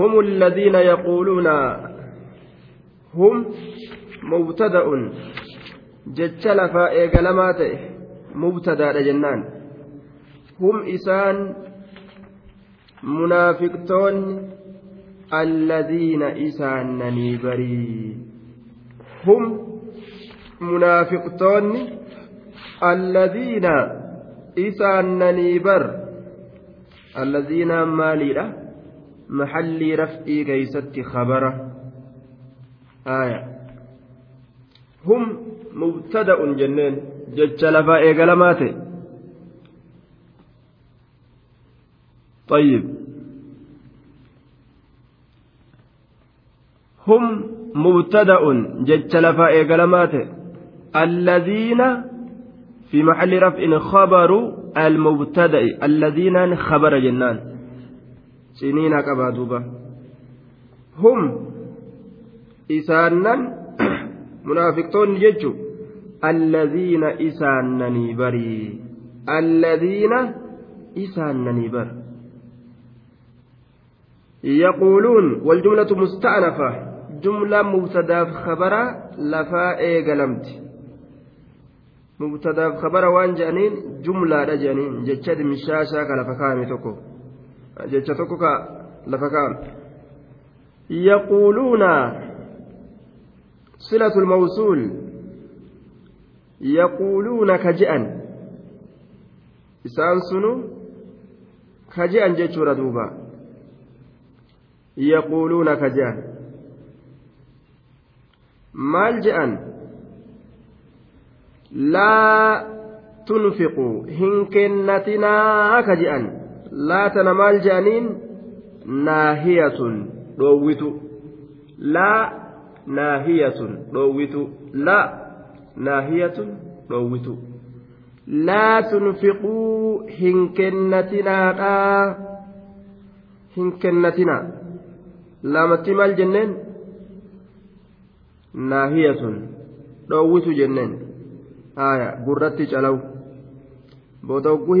هم الذين يقولون هم مبتدأ. جتش لفا إيقلمات مبتدأ جنان هم إسان منافقتون الذين إسان نني هم منافقتون الذين إسان نني بر. الذين مالي محلي رفئي كيست خبره. آية. هم مبتدأ جنين. جج لفا طيب. هم مبتدأ جج لفا الذين في محل رفع خبر المبتدأ الذين خبر جنان. سنين كبادوبة هم isaannan munaafiqtoonni jechuun alladhiina isaannanii barii alladhiina isaannanii bar yaquuluun waljumlatu musta'anafa jumla mubtadaaf khabara lafaa eegalamti mubtadaaf khabara waan jedhaniin jumlaadha jedhaniin jecha dimishaashaa ka lafa kaa'ame tokko jecha tokko ka lafa kaa'ame yaquuluuna صلة الموصول يقولون كجأن إسان سنو كجأن جيشورا دوبا يقولون كجأن maal je'an laa tunfiquu hin kennatinaa ka je'an laatana maal je'aniin naahiyatun dhoowwitu laa naahiyatun dhoowwitu laa naahiyatun dhoowwitu laa tunfiquu hin kennatinaadhaa hin kennatinaa lamatti maal jenneen naahiyatun dhoowwitu jenneen gurratti calaw booda ogguu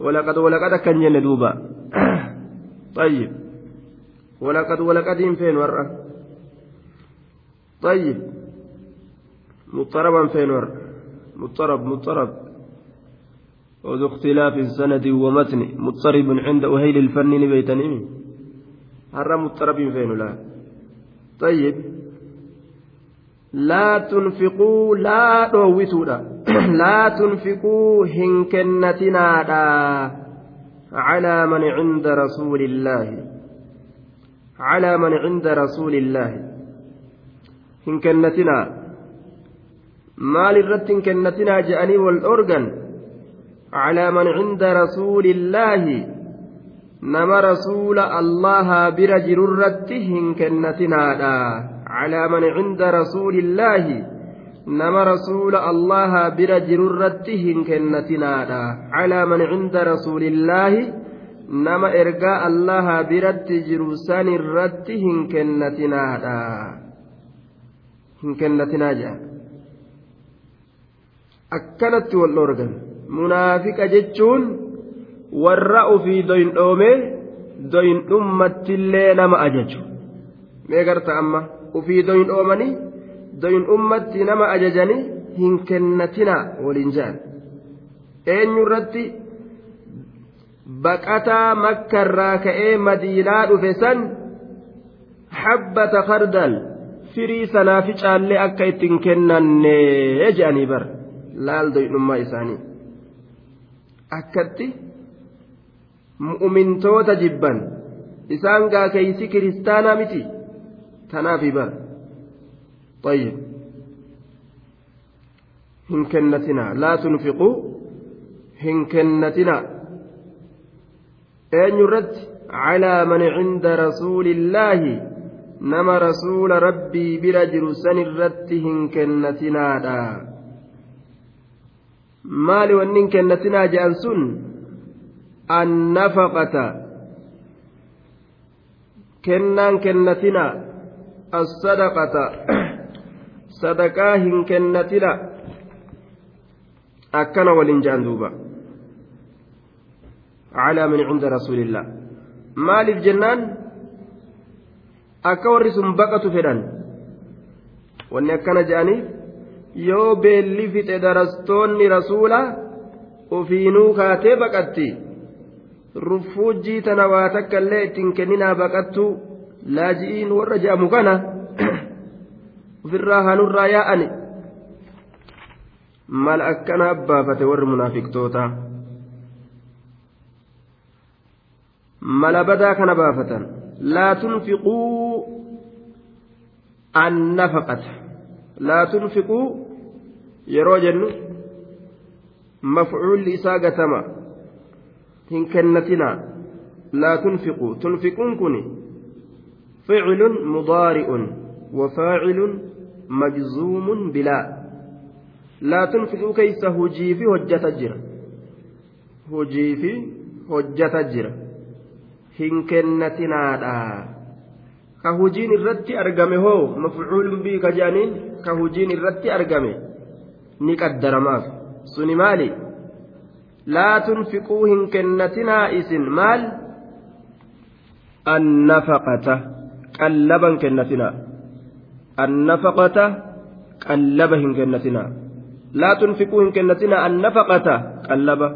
walaqad walaqad akkan jenne duuba طيب. ولقد ولقد فين ورة طيب. مضطربا فين ورة مضطرب مضطرب. وذو اختلاف سند ومتن. مضطرب عند أهيل الفن بيتنمي هر مضطرب فين لا طيب. لا تنفقوا لا دويتوا لا تنفقوا هنكنتنا على من عند رسول الله. على من عند رسول الله. إن كنتنا. مال الرد إن كنتنا جأني والأرجن على من عند رسول الله. نما رسول الله برجل الرد إن كنتنا على من عند رسول الله برجل الرد إن كنتنا على من عند رسول الله nama ergaa allaha biratti jiru san irratti hin kennatinaadha hin kennatinaa jedha akkanatti wal dhorgan munaafiqa jechuun warra ufii doyndhoomee doyndhummattillee nama ajaju mee garta amma ufii doyndhoomanii doyndhummatti nama ajajanii hin kennatinaa waliin jedhan eenyu irratti? Baqataa makkarraa ka'ee madiinaa dhufe san habbata kardal firii sanaafi caallee akka ittiin kennanne je'anii bar laal doyidhummaa isaanii. Akkatti mu'umintoota jibban. Isaan gaakeysi kiristaanaa miti. Tanaafi bar طيب hin kennatina laa tunfiquu hin kennatina eenyu irratti calaa man cinda rasuulillaahi nama rasuula rabbii bira jiru san irratti hin kennatinaadha maali wanni hin kennatinaa je'an sun annafaqata kennaan kennatina assadaqata sadaqaa hin kennatila akkana waliin jaan duuba. Calaa man cinda rasuulillah. Maaliif jennaan? Akka warri sun baqatu fedhan. Wanni akkana jedhaniif yoo beelli fixe darastoonni rasuula ofiinuu kaatee baqatti. Rufuujjii tana waa takka illee ittiin kenninaa baqattu laaji'iin warra jedhamu kana ofirraa hanurraa yaa'ani mal akkana abbaafate warri munaafiqtootaa mala badaa kana baafatan laa tunfiquu annafaqata laa tunfiquu yeroo jennu mafcuulli isaa gatama hin kennatinaa laa tunfiquu tunfiquun kun ficilun mudaari'un وفاعل majzuumun bilaa. Laatin fiduu keeysa hujii fi hojjata jira. Hujii fi hojjata jira. Hin kennatinaadha ka hujiin irratti argame hoo mafcuulun bii ka jedhaniin ka hujiin irratti argame ni qaddaramaaf suni maali? Laa tunfiquu hin kennatinaa isin maal? Annafaqata. Qallaban kennatinaa. Qallaba hin kennatinaa laa tunfiquu hin kennatinaa annafaqata qallaba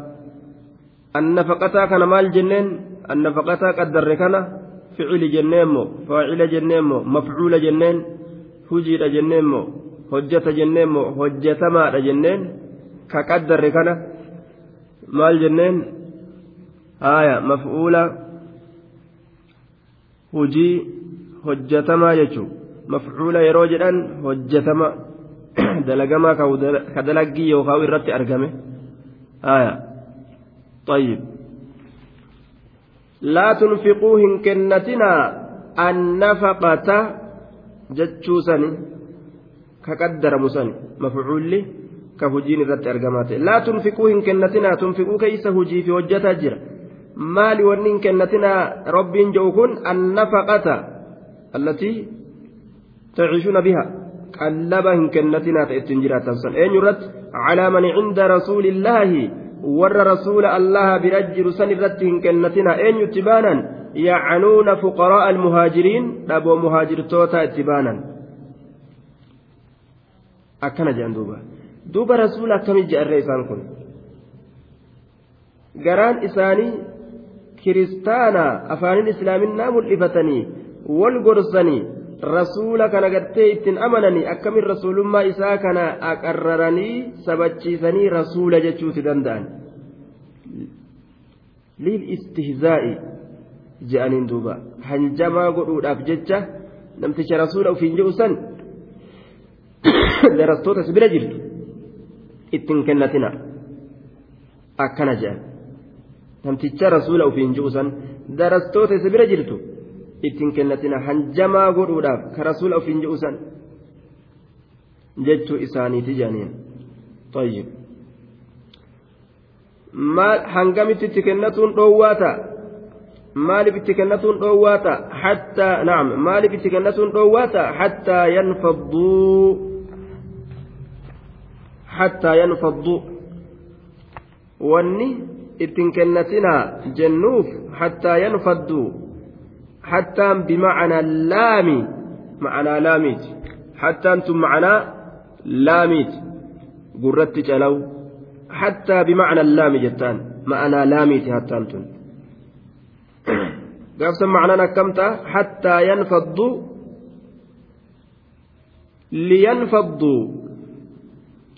annafaqataa kana maal jenneen annafaqataa qaddarre kana ficili jenneemmo faacila jenneemmo mafcuula jenneen hujiidha jenneemmo hojjata jenneemmo hojjetamaadha jenneen ka qaddarre kana maal jenneen haaya mafcuula hujii hojjatamaa jechuun mafcuula yeroo jedhan hojjetama dalagamaa ka dalaggii yookaan irratti argame. طيب لا تنفقوا هن كنتنا النفقة جتشوسن كقدر مسن مفعول كهجين ذات أرجمات لا تنفقوا هن كنتنا تنفقوا كيس هجي في وجه جرا مالي ونين كنتنا رب جوكن النفقة التي تعيشون بها قلبا هن كنتنا تأتنجرا تنسن أين يرد على من عند رسول الله warra rasuula allaha bira jiru san irratti hin kennatina eenyutti baanan yacnuuna fuqaraa almuhaajiriin dhaboo muhaajirtoota itti baanan akkana jedhan duuba duuba rasuula akkamii je'arree isaan kun garaan isaanii kiristaana rasuula kana gartee ittiin amananii akkamin rasuulummaa isaa kana aqarraranii sabachiisanii rasuula jechuuti danda'an liil istihzaa'i je'aniin duuba hanjamaa godhuudhaaf jecha namticha rasuula ofiin jedhu san darastoota si bira jirtu ittiin kennatina akkana je'an namticha rasuula ofiin jedhu san darastoota si bira jirtu. Ittiin kennatina hanjamaa godhuudhaaf ka rasuula ofiin jedhu san jechuu isaaniiti jedhaniin tayyib maal hangamitti itti kennatuun dhoowwaa ta'a maaliif itti kennatuun dhoowwaa ta'a hattaa naam maaliif itti kennatuun dhoowwaa ta'a hattaa yanfadduu hattaa yanfadduu wanni ittiin kennatinaa jennuuf hattaa yanfadduu حتى بمعنى اللام معنى لاميت. حتى أنتم معنى لاميت. قرت جلو حتى بمعنى اللام جتان. معنى لاميت حتى أنتم. قابسا معنى كمتا. حتى ينفضوا لينفضوا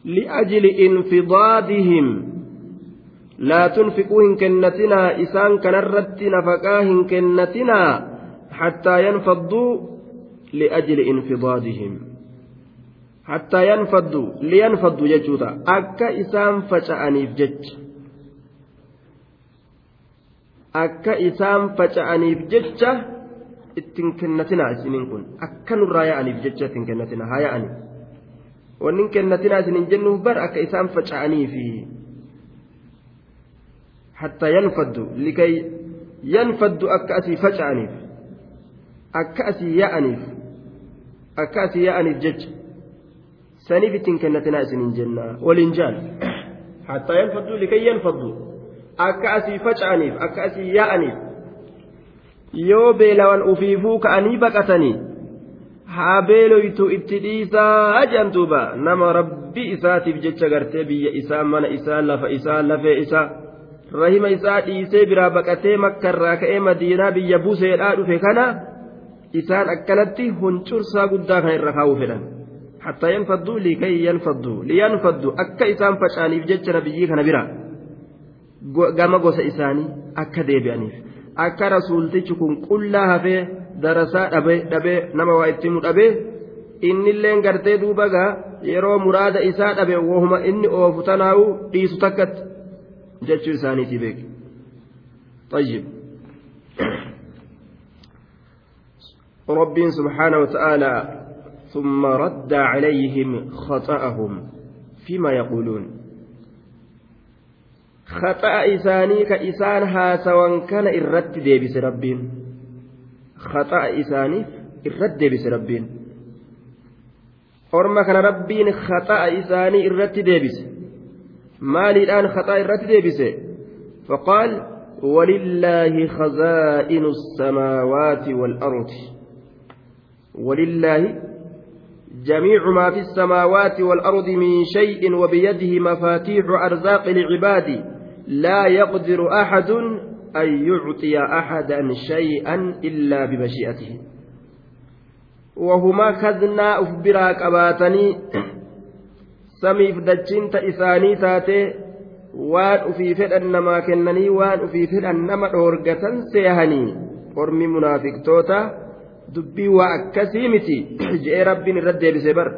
لأجل انفضادهم. لا تنفقوا إن كنتنا. إسان كنرت نفقاه إن كنتنا. حتى ينفضوا لأجل انفضادهم حتى ينفضوا لينفضوا ججوتا أكا إسام فجأنيف جج أكا إسام فجأنيف جج ittiin kennatinaa isiniin kun akka nurraa yaa'aniif jecha ittiin kennatinaa haa yaa'ani wanni kennatinaa isiniin jennuuf bar akka isaan faca'aniifi hatta yanfaddu likay yanfaddu akka asii faca'aniif akka asii yaa'aniif akka asii yaa'aniif jecha. Saniif ittiin kennatinaa isiniin jenna. Waliin jaal hatta yanfaddu likay yanfaddu akka asii faca'aniif akka asii yaa'aniif yoo beelawan ufiifuu ka'anii baqatanii haa beeloytu itti dhiisaa jedhan duuba nama rabbi isaatiif jecha gartee biyya isaa mana isaa lafa isaa lafee isaa rahima isaa dhiisee biraa baqatee makkarraa ka'ee madiinaa biyya buseedhaa dhufe kana isaan akkanatti huncursaa guddaa kan irra kaa'uu fedhan hattaa yanfadduu liikay yanfadduu liyanfadduu akka isaan facaaniif jecha nabiyyii kana bira gama gosa isaanii akka deebi'aniif akka rasuultichi kun qullaa hafee darasaa dhabee nama waa itti mu dhabee innilleen gartee duuba gaa yeroo muraada isaa dhabe wahuma inni oofu tanaa'u dhiisu takkatti jechuu isaaniitii beeki طيب ربي سبحانه وتعالى ثم رد عليهم خطأهم فيما يقولون. خطأ إساني كإسان هاسوان كان إرد ديبس ربين. خطأ إساني إرد ديبس ربين. orma kana rabbiin khaxa'a isaanii irratti deebise maaliidhaan khaxa'a irratti deebise faqaal ولله خزائن السماوات والأرض. ولله جميع ما في السماوات والأرض من شيء وبيده مفاتيح أرزاق العباد لا يقدر أحد أن يعطي أحدا شيئا إلا بمشيئته. وهما كذنا أفبراك أباتني سميف دجنت إساني تاتي waan ufii fedhan namaa kennanii waan ufii fedhan nama dhoorgatan seehanii munaafiqtoota dubbii waa akkasii miti je'ee rabbiin irra deebise bar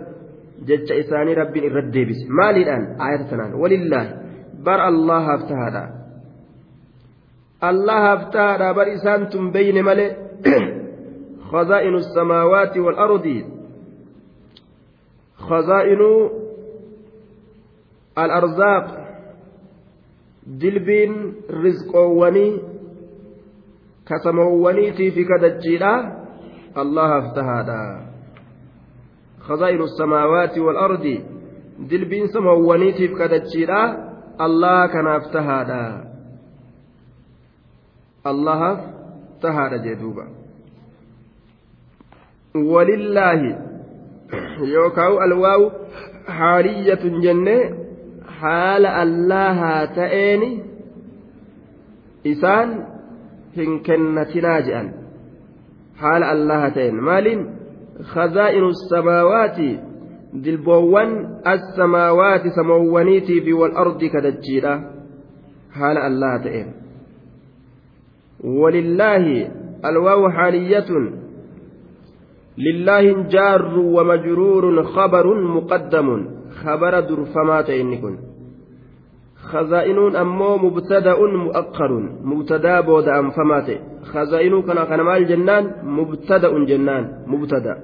jecha isaanii rabbiin irra deebise maaliidhaan ayata sanaan walillaahi bar allahaaf tahaadha allahaaf tahaadha bar isaan tun beyne male خزائن السماوات والأرض خزائن الأرزاق dilbiin rizqoowwanii kasamoowwaniitii fi kadachiidha allahaaf tahaadha khazaa'iru samaawaati walardi dilbiin samoowwaniitiif kadachiidha allah kanaaf tahaadha allahaaf tahaadha jee duuba walillaahi yookaan alwaawu haaliyyatun jennee haala allahaa ta'eeni isaan hin kennatinaa je'an haala allaha ta'een maaliin khazaa'inu samaawaati dilboowwan assamaawaati samoowwaniitii fi wal ardi kadachiidha haala allaha ta'een ولله الواو حالية لله جار ومجرور خبر مقدم خبر درفمات إنكن خزائنون أمو مبتدأ مؤخر مبتدأ بود أنفمات خزائن كان كان مال جنان مبتدأ جنان مبتدأ.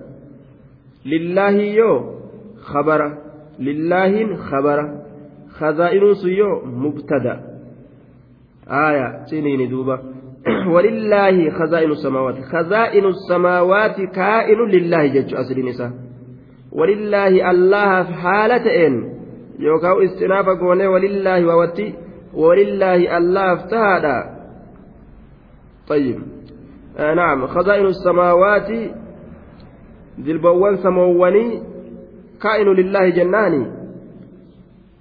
لله يو خبر. لله خبر. خزائن سيو مبتدأ. آية سنين دوبا. ولله خزائن السماوات. خزائن السماوات كائن لله جج أصل نساء ولله الله حالة إن. يوكاو استنافة قولي ولله ووتي ولله الله افتهادا طيب آه نعم خزائن السماوات البوان سمواني كائن لله جناني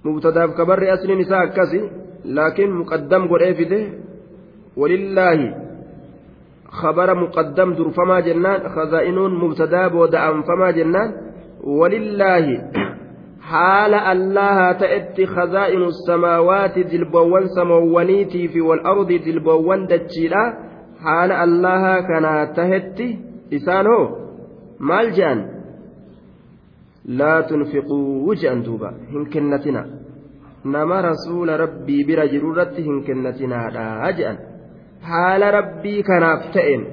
مبتدا كبر أصل نساء كسي لكن مقدم قل إيه ولله خبر مقدم درفما جنان خزائن مبتدا بودا أنفما جنان ولله حال الله تأتي خزائن السماوات دلبوان سموانيتي في والأرض دلبوان دجيلا حال الله كان تهتي إسانه مالجان لا تنفقوا وجأن دوبا هن كنتنا. نما رسول ربي برجرورة هن كنتنا لا أجأن. حال ربي كان تئن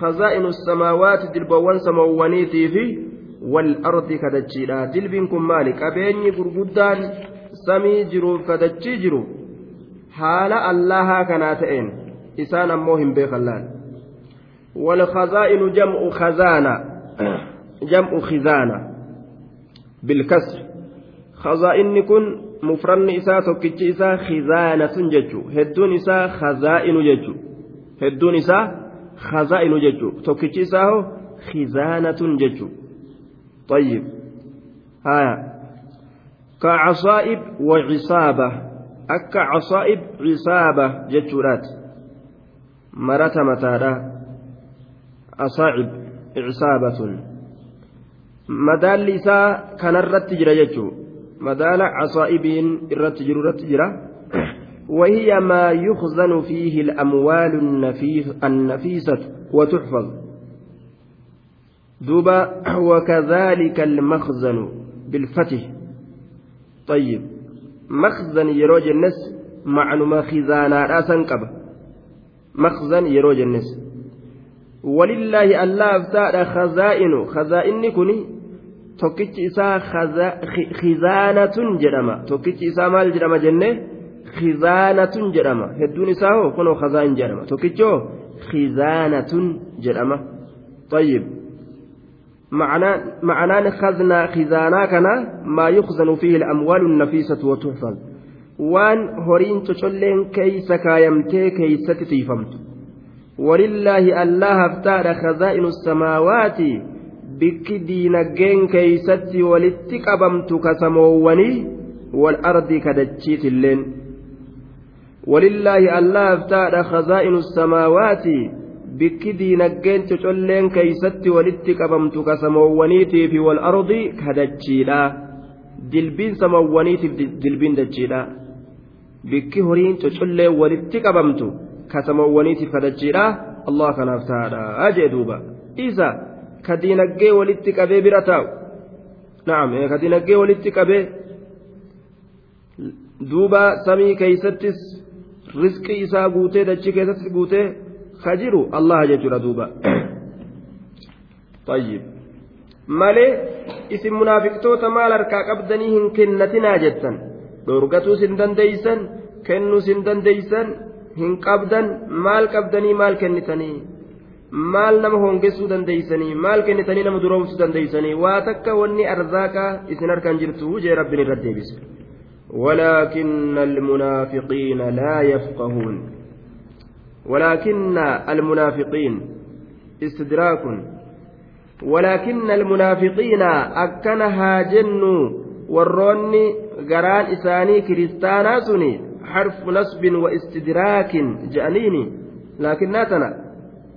خزائن السماوات دلبوان سموانيتي في والأرض كدجيلا دلبين مالك أبيني غرغدان سمي جرو كدجي جرو حال الله كناتئن إسان أموهم بيخلان والخزائن جمع خزانة جمع خزانة بالكسر خزائن كن مفرن إساء توكيتش إساء خزانة ججو هدون إساء خزائن ججو هدون إساء خزائن ججو توكيتشي ساهو خزانة ججو طيب. هايا كعصائب وعصابة. أكا عصائب عصابة ججورات مرة متادا. أصائب عصابة. kanarratti jira jechuun madaala casaa'ibiin irratti jiru irratti jira وهي ما يخزن فيه الأموال النفيسة وتحفظ. دوبا وكذلك المخزن بالفتح طيب مخزن يروج الناس معلومة خزانا راسا قبل مخزن يروج الناس ولله الله افتاد خزائن خزائن كني tokkichi isaa khizaanatun jedhama tokkichi isaa maal jedhama jenne khizaanatun jedhama hedduun isaa hoo kunoo khazaan jedhama tokkichi hoo khizaanatun jedhama طيب معنان خزنا خزانا كنا ما يخزن فيه الأموال النفيسة وتحفظ وان هورين تشلين كيس كايمتي كيس تتيفمت ولله الله افتار خزائن السماوات diinaggeen keeysatti walitti qabamtu kasamoowwanii wal ardi kadachiitilleen walillaahi allaaf taadha khazaa'inu samaawaati bikki diinaggeen cocolleen keeysatti walitti qabamtu kasamoowwaniitiif wal ardi kadachiidha dilbiin samoowwaniitiif dilbiin dachiidha bikki horiin cocolleen walitti qabamtu kasamoowwaniitiif kadachiidha allah kanaaf taadha ajee duuba isa ka diinaggee walitti qabee bira taa'u naam ka diinaggee walitti qabee duuba samii keeysattis rizqii isaa guutee dachii keessatti guutee ka jiru allaha jechuudha duuba طيب malee isin munaafiqtoota maal harkaa qabdanii hin kennatinaa jettan dhorgatuus hin dandeeysan kennuus hin dandeeysan hin qabdan maal qabdanii maal kennitanii maal nama hongessuu dandeeysanii maal kennitanii nama duroomsuu dandeeysanii waa takka wanni arzaaqa isin harkaan jirtu jee rabbiin irra deebise ولكن المنافقين لا يفقهون ولكن المنافقين استدراك. ولكن المنافقين أكنها جن وروني قران إساني كريستانا سني حرف نصب واستدراك جانيني لكن ناتنا.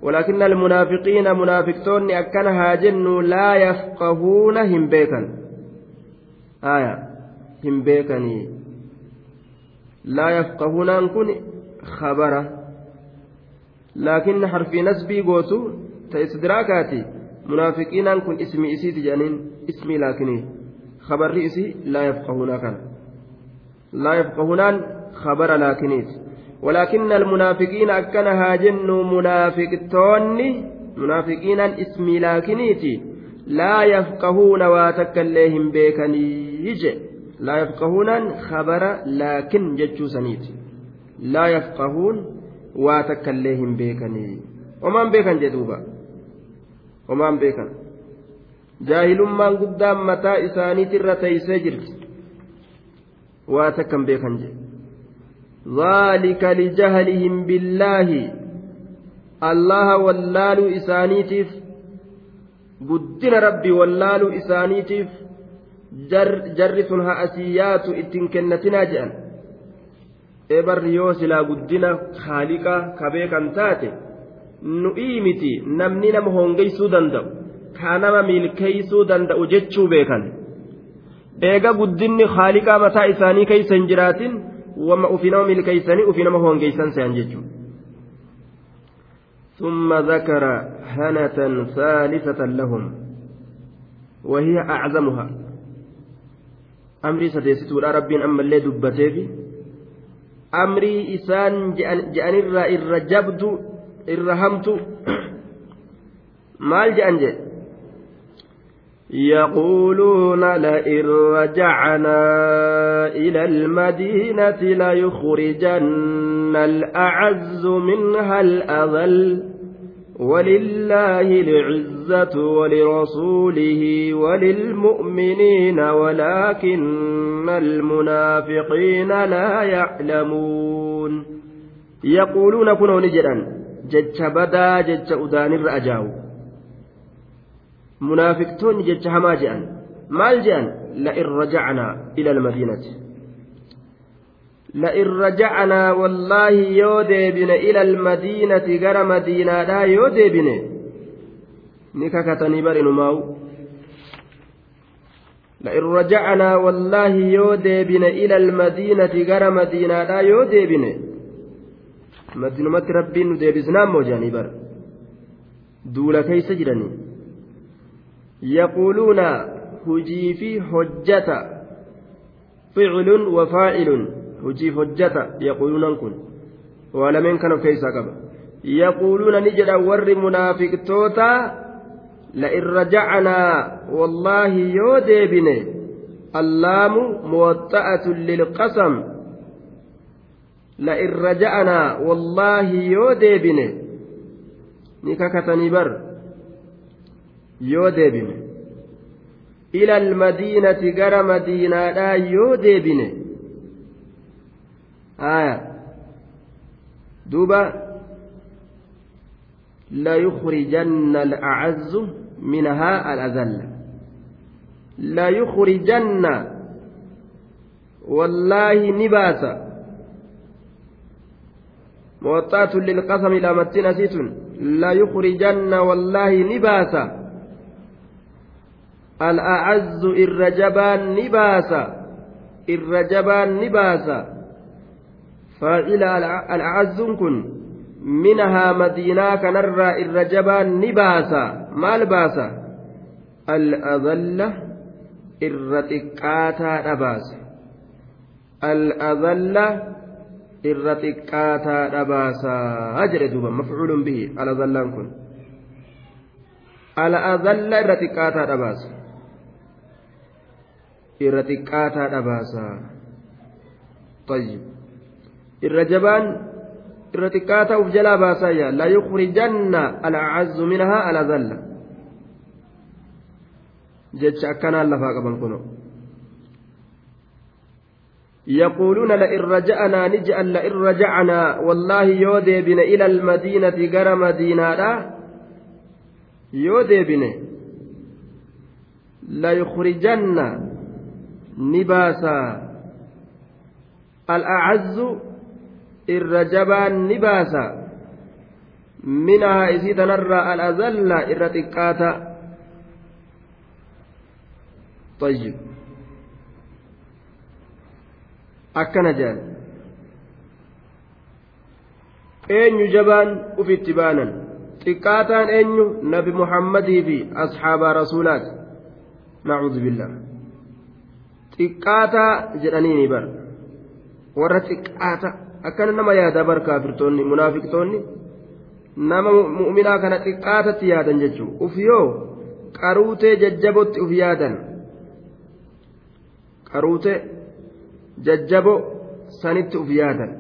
ولكن المنافقين منافقتون أكنها جن لا يفقهون هم بيكا آية. هم بيكني لا يفقهون أنكن لكن حرف نسبي قوتو تإستدراكاتي منافقين أنكن اسمي إسي تجانين اسمي لكني خبر رئيسي لا يفقهون كان. لا يفقهون خبر لكنيت ولكن المنافقين أكنها جن منافقتون منافقين اسمي لكنيتي لا يفقهون واتكليهم بيكني. لا يفقهون خبر لكن جتشو سنيتي. لا يفقهون واتكليهم بيكني ومن بيكن جدوبا ومن بيكن jaahilummaan guddaan mataa isaaniitirra teeysee jirti. Waa takkan beekan jedhe ذلك لجهلهم بالله الله واللال إسانيتيف قدر ربي واللال إسانيتيف جر جرس هأسيات إتن كنتنا جأن ebar yoo silaa guddina haaliqa kabee kan taate nu'ii miti namni nama hongeysuu danda'u kaa nama milkeeysuu danda'u jechuu beekan eega guddinni haaliqaa mataa isaanii keeysa hin jiraatin wama ufinama milkeeysanii ufinama hongeeysan se'an jechuudha ثم ذكر هنة ثالثة لهم وهي أعظمها أمري سديستو رب أما اللي دبتي أمري إسان جأن الرجبت الرهمت مال جأن جأن يقولون لئن رجعنا إلى المدينة ليخرجن الأعز منها الأذل. ولله العزة ولرسوله وللمؤمنين ولكن المنافقين لا يعلمون يقولون كنوا badaa jecha udaanirra ajaawu munaafiqtoonni jecha hamaa je'an maal je'an la'in rajacnaa ila almadiinati لئن رجعنا والله يوديبن إلى المدينة غير مدينة لا يوديبن. نككتني برن لئن رجعنا والله يوديبن إلى المدينة غير مدينة لا يوديبن. مدينة ربي نديبسنا موجاني بر. دولا كيس جرني يقولون هجي في حجة. فعل وفاعل. Hojiif hojjata yaquuluunan kun waa lameen kan of keessaa qaba. Yaquuluuna ni jedhan warri munaafiqtoota لئن رجعنا والله يوديبن اللام موطأة للقسم لئن رجعنا والله يوديبن نككتني بر يوديبن إلى المدينة جرى مدينة لا يوديبن آية. دوبا لا يخرجن الأعز منها الأذل. لا يخرجن. والله نباسا موطأة للقسم إلى متنا سيتون لا يخرجن والله نباسا الأعز الرجبان نباسا الرجبان نباسا فإلى الأعز كن. منها مدينة كنرى الرجبا نباسا. ما الباسا الأذلة الرتكاتا نباسا. الأذلة الرتكاتا نباسا. أجر دوبا مفعول به. الأذلان كن. الأذلة الرتكاتا نباسا. الرتكاتا نباسا. طيب. Irra jabaan irra xiqqaa ta'uuf jalaa baasayya la yukhrijanna al'azzu minhaa al'azalla jecha akkanaan lafaa qaban kuno يقولون لئن رجعنا نجعل لئن رجعنا والله يودي بنا إلى المدينة جرى مدينة لا يودي بنا ليخرجن نباسا الأعز irra jabaan ni baasa minaa isii tanarraa al'azalla irra xiqqaata طيب akkana jedhan eenyu jabaan ufitti baanan xiqqaataan eenyu nabi muhammadii fi asxaabaa rasuulaati nacuudu billah xiqqaataa jedhaniini bar warra xiqqaata akkana nama yaadaa bar kaafirtoonni munaafiqtoonni nama mu'minaa kana xiqqaatatti yaadan jechuun uf yoo qaruutee jajjabotti uf yaadan qaruutee jajjabo sanitti uf yaadan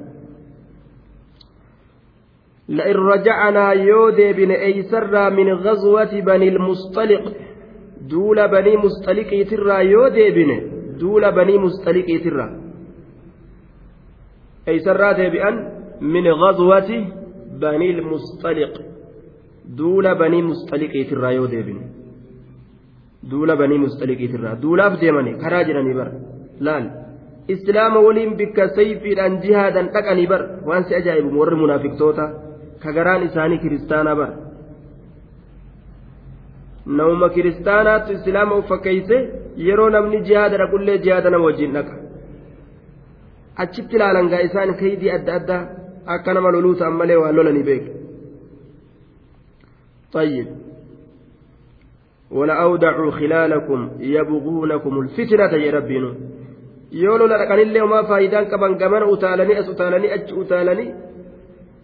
لئن رجعنا يودي بن أيسر من غزوة بني المصطلق دول بني مصطلق ترى يودي بن دول بني مصطلق ترى deebi'an min ghazwati banii lmustaliq duula banii mustaliqiitirraa yoo deebine duula banii mustaliqiitirraa duulaaf deemani karaa jedhanii bar laal islaama waliin bikka sayfiidhaan jihaadan dhaqanii bar waan si ajaa'ibu warri munaafiqtoota ka garaan isaanii kiristaanaa bar namuma kiristaanaattu islaama uffakkeeyse yeroo namni jihaada dhaqullee jihaada nama wajjin dhaqa achitti ilaalan gaa isaan kaydii adda addaa akka nama loluu ta'an malee waan lolanii beeku طيب ولأودعوا خلالكم يبغونكم الفتنة يا ربنا يولو لكن اللي ما فايدان كمان كمان أتالني أس أتالني أج أتالني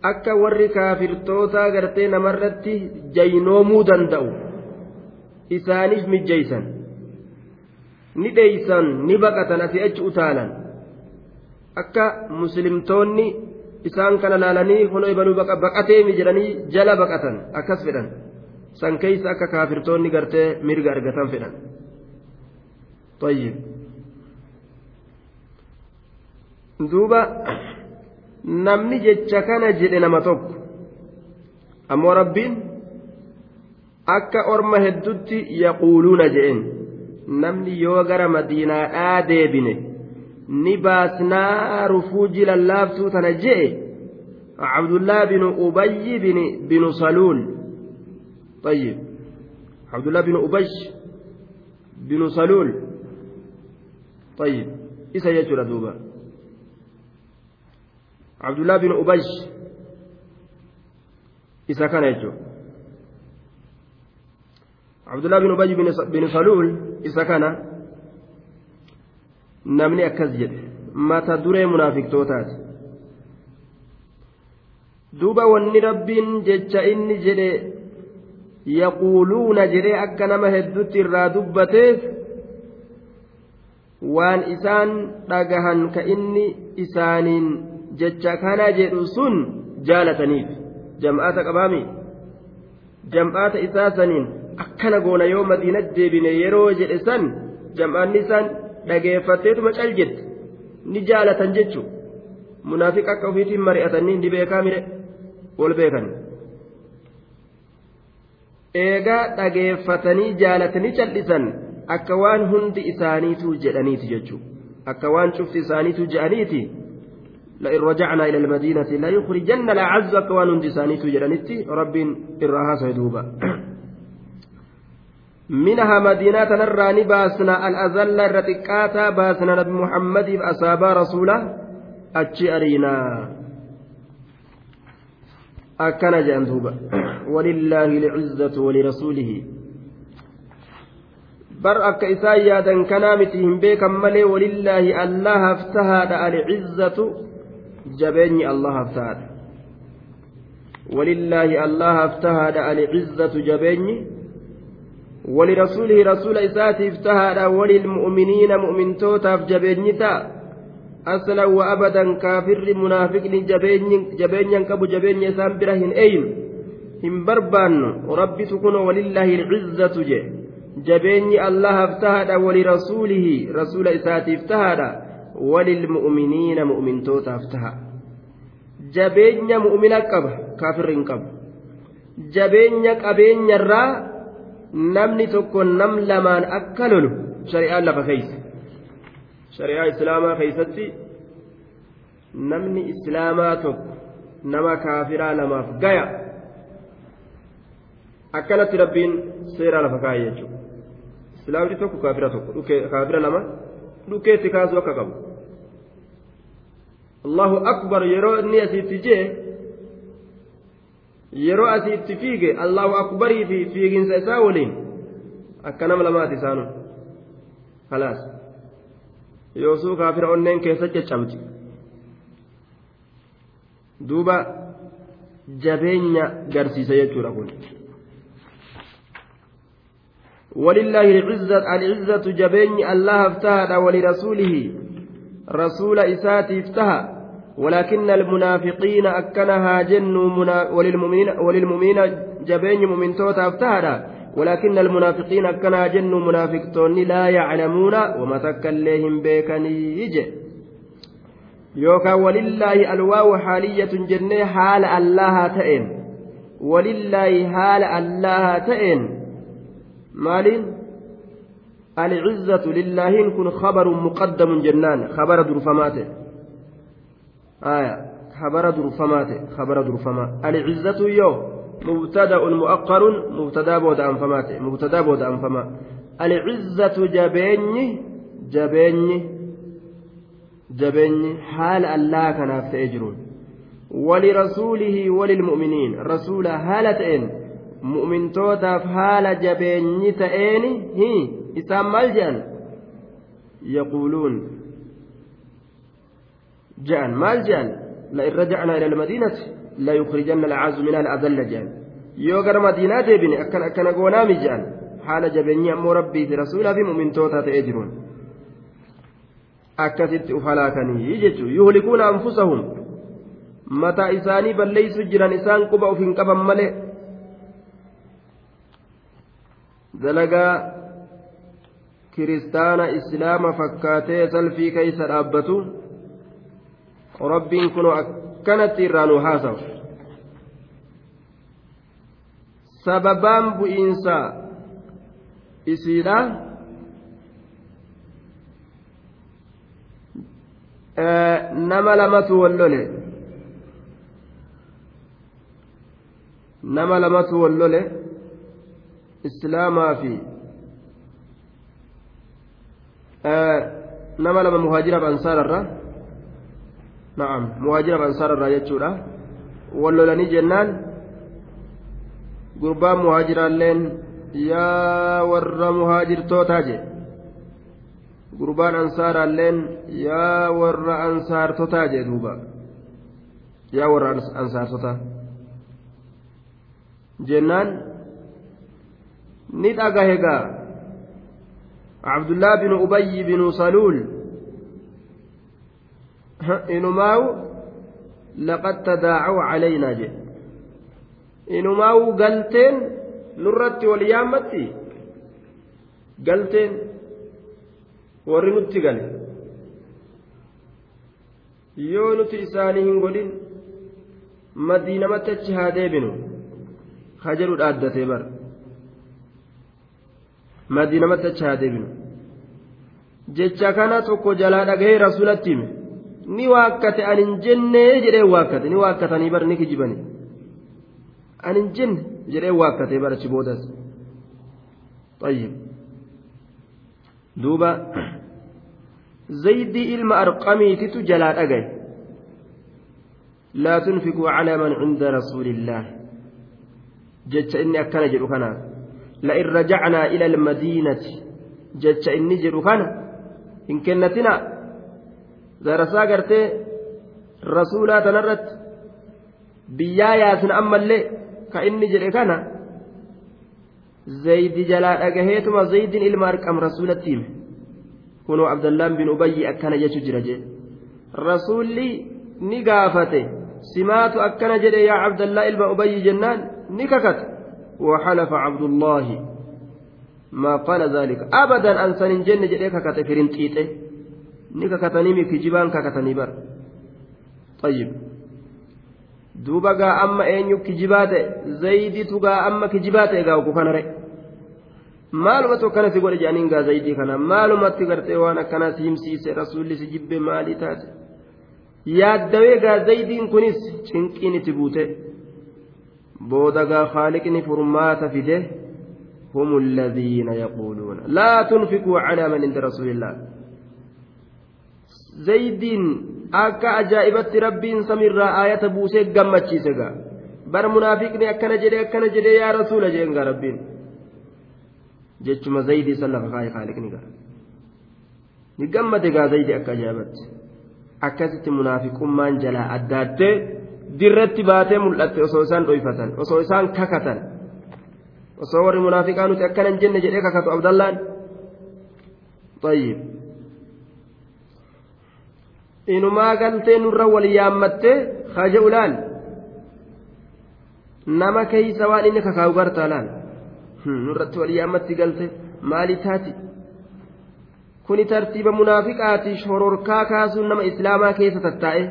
akka warri kaafirtoota gartee namarratti jaynoomuu danda'u isaaniif mijjeeysan ni dheeysan ni baqatan asii achi utaalan akka muslimtoonni isaan kana laalanii honoo ibanuu baqateemi jedhanii jala baqatan akkas fedhan. San keeysa akka kaafirtoonni gartee mirga argatan fedhan. Duuba namni jecha kana jedhe nama tokko ammoo rabbiin akka orma heddutti yaquuluuna jedheen namni yoo gara madiinaadhaa deebine ni baasnaa rufuuji lallaaftuu tana je'e? Cabdullaa binu ubayyi binu saluul. بن أبش بن سلول طيب إسا يجر دوبا عبد الله بن أبش إسا كان يجر عبد الله بن أبي بن سلول إسا كان namni akkas jedhe mata duree munaafiqtootaati. Duuba wanni rabbiin jecha inni jedhe yaquuluuna jedhee akka nama heddutti irraa dubbateef waan isaan dhagahan ka inni isaaniin jecha kana jedhu sun jaalataniif. Jam'aata qabaami jam'aata isaa saniin akkana goona yoo madiinatti deebine yeroo jedhe san jam'aanni isaan dhageeffatteetuma cal jette ni jaalatan jechuun munaafiq akka ofiitiin mari'atanii ni beekaa mire wal beekan. eegaa dhageeffatanii jaalatanii cal'isan akka waan hundi isaaniitu jedhaniiti jechuudha akka waan cufti isaaniitu jedhaniiti لئن رجعنا إلى المدينة لا يخرجن الأعز أكوان دسانيت جرانيتي رب إراها سيدوبا منها مدينة نراني باسنا الأذل الرتكاتا باسنا نبي محمد أصابا رسوله أتشي أرينا walillaahi lcizzatu walirasuulihi bar akka isaan yaadan kanaa miti hin beekan malee walillaahi allahaaf tahaadha alcizzatu jabeenyi allahaaf tahaadha walillaahi allahaaf tahaadha alcizzatu jabeenyi ولرسوله رسول إساتي افتهى وللمؤمنين مؤمنتوتا في جبيني abadan kaafirri munaafiqni jabeenyan qabu jabeenya isaan bira hin eeynu hin barbaannu rabbitu kun walillaahi ilcizzatu je jabeenyi allahaaf tahadha walirasuulihi rasuula isaatiif tahadha walilmu'miniina mu'mintootaaf taha jabeenya mu'mina qaba kaafirri hin qabu jabeenya qabeenyarraa namni tokko nam lamaan akka lolu shari'aan lafa keeyse shari'aa islaamaa keessatti namni islaamaa tokko nama kaafiraa lamaaf gaya akkanatti rabbiin seeraa lafa kaa'e jechuudha islaamni tokko kaafira tokko kaafira lama dhukkeetti kaasuu akka qabu allahu akbar yeroo inni asiitti jee yeroo asiitti fiige allahu akbarii fi fiiginsa isaa waliin akka nama lamaati isaanu khalaas yoosuu kaafira onneen keessa caccabdi duuba jabeenya garsiisa jechuudha kun ولله العزة العزة جبين الله افتهد ولرسوله رسول إساتي افتهى ولكن المنافقين أكنها جن وللمؤمنين وللمؤمنين جبين مؤمن توتا افتهد ولكن المنافقين كنا جن منافقتون لا يعلمون وما تكليهم بيكني يجي يوكا ولله الواو حالية جنة حال الله تئن ولله حال الله تئن مالين؟ العزة لله كن خبر مقدم جنان. خبر درفماته. آية. خبر درفماته خبر درفمات العزة يوم. مبتدأ مؤقر مبتدأ بود أنفمات مبتدأ بود أنفما العزة جبيني جبيني جبيني. حال الله كان تأجرون ولرسوله وللمؤمنين. رسول هالتين مؤمن توتاف حال جبيني تأني. هي. إسام ملجأ يقولون جأن ملجأ لئن رجعنا al'aazu min al'adalla jedhan yoo gara madiinaa deebine akkan akkana goonaami jedhan haala jabeenyi ammoo rabbii fi rasuulaa fi mu'mintoota ta'ee jiruun akkasitti uf halaakanii jechuun yuhlikuuna anfusahum mataa isaanii balleeysu jiran isaan quba uf hin qaban malee dalagaa kiristaana islaama fakkaatee salfii keeysa dhaabbatu rabbiin kunoo akkanatti irraa nu haasawu sababaan bu'iinsa isiidha nama lamatu wallole nama lamatu wallole islaamaa fi nama lama muhaajiraaf ansaararra na'am muhaajiraaf ansaararra jechuudha wallolanii jennaan gurbaan muhaajiraalleen yaa warra muhaajirtootaa je gurbaan ansaaraalleen yaa warra ansaartotaa je duuba yaa warra ansaartotaa jennaan ni dhagahe gaa abdullaa binu ubayyi binu saluul inumaawu laqad tadaacuu calaynaa jedhe inumaa'uu galteen nurratti wal yaammatti galteen warri nutti gale. Yoo nuti isaanii hin godhin madiinamatti achi haa deebinu. Ha jedhu dhaaddatee bara. Madiinamatti achi haa deebinu. Jecha kana tokko jalaa dhagahee rasulatti hime ni waakkate ani hin jennee jedhee waakkate. Ni waakkatanii bar ni kijibanii ani hin jenne jedhee waakkatee barachi boodas. طيب دوبا زيدي إلما أرقمي تتو جلال أجي لا تنفقوا على من عند رسول الله جتش إني أكن جدو كنا لئن رجعنا إلى المدينة جتش إني جدو كنا إن كنتنا قرتي رسولا تنرت بيا ياسن أما اللي ka inni jedhe kana zaydi jalaa dhagaheetuma zaydin ilma arqam rasulatti hime kunoo abdallaan bin ubayyi akkana jechu jira jee rasuulli ni gaafate simaatu akkana jedhe yaa abdallaa ilma ubayyi jennaan ni kakate وحلف عبد الله ما قال ذلك أبدا أنسان جنة جديك ككت فرنتيته نككتني مكجبان ككتني بر طيب duuba gaa amma eenyu kijibaa ta'e zaydiitu gaa amma kijibaa ta'e gaa kanare maalumatti akkana si godhe jedhaniin gaa zaydii kana maalumatti gartee waan akkana si himsiise rasuulli si jibbe maalii taate yaaddawee gaa zaydiin kunis cinqiin itti buute booda gaa haaliqni furmaata fide هم الذين يقولون لا تنفقوا على من عند رسول زيد akka ajaa'ibatti rabbiin samiirraa aayata buusee gammachiise gaa bara munaafiqni akkana jedhee akkana jedhee yaa rasuula jeen gaa rabbiin jechuma zaydii san lafa kaayee kaaliqni gaa ni gammade gaa zaydii akka ajaa'ibatti akkasitti munaafiqummaan jalaa addaattee dirratti baatee mul'atte osoo isaan dhoyfatan osoo isaan kakatan osoo warri munaafiqaa nuti akkana hin jenne jedhee kakatu abdallaan طيب inumaa galtee nurra wal yaammattee haja ulaan nama keeysa waan inni kakaawu gartaa laal? Nurratti wal yaammatti galte maali taati? Kuni tartiiba munaafiqaati shororkaa kaasuun nama islaamaa keessa tattaa'e?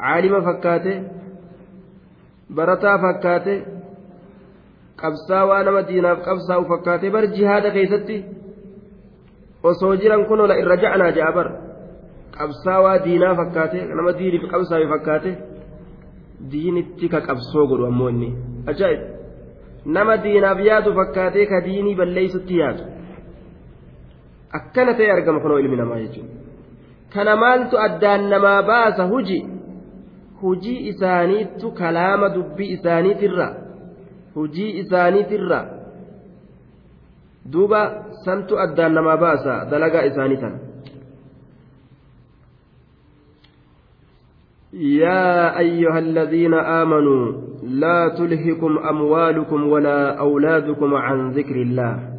Caalima fakkaate barataa fakkaate qabsaawaa nama diinaaf qabsaa'u fakkaate bar jihaada keessatti osoo jiran kun ola irra ja'anaa ja'a bar qabsaawaa diinaa fakkaate nama diiniif qabsaawe fakkaate diinitti ka qabsoo godhu ammoo inni. Ajaa'ib. Nama diinaaf yaadu fakkaatee ka diinii balleeysutti yaadu. Akkana ta'e argama kunoo ilmi namaa jechuudha kana maaltu addaan namaa baasa huji? Hujii isaaniittu kalaama dubbii isaaniitirra. Hujii isaaniitirra. Duuba santu addaan namaa baasa dalagaa isaanii tana يا أيها الذين آمنوا لا تلهكم أموالكم ولا أولادكم عن ذكر الله.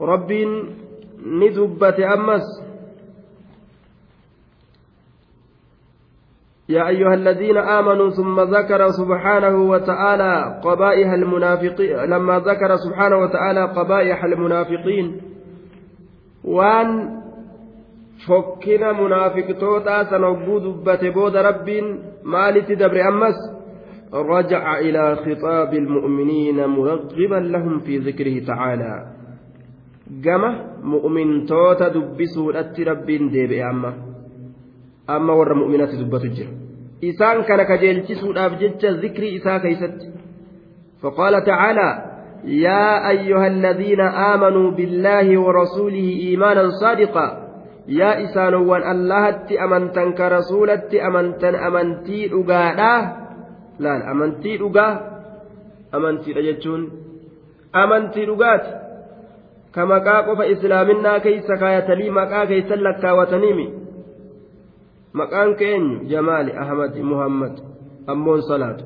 رب ندبة أمس. يا أيها الذين آمنوا ثم ذكر سبحانه وتعالى قبائح المنافقين لما ذكر سبحانه وتعالى قبائح المنافقين. وأن fokkina munaafiqtootaa san hogguu dubbate booda rabbiin maalitti dabre ammas? رجع إلى خطاب المؤمنين مرغبا لهم في ذكره تعالى قام مؤمن توتا دبسوا رب ديبئ أما أما ور مؤمنات دبت الجر إسان كان كجيلتسوا أبجج ذكر إسا كيست فقال تعالى يا أيها الذين آمنوا بالله ورسوله إيمانا صادقا يا إسان وان الله أمنتن كرسولة أمنتن أمنتي أقادا laal amantii dhugaa amantiidha jechuun amantii dhugaati ka maqaa qofa islaaminaa keeysa kaayatanii maqaa keeysan lakkaawataniimi maqaan keenyu jamaali ahmad muhammad ammoon salaatu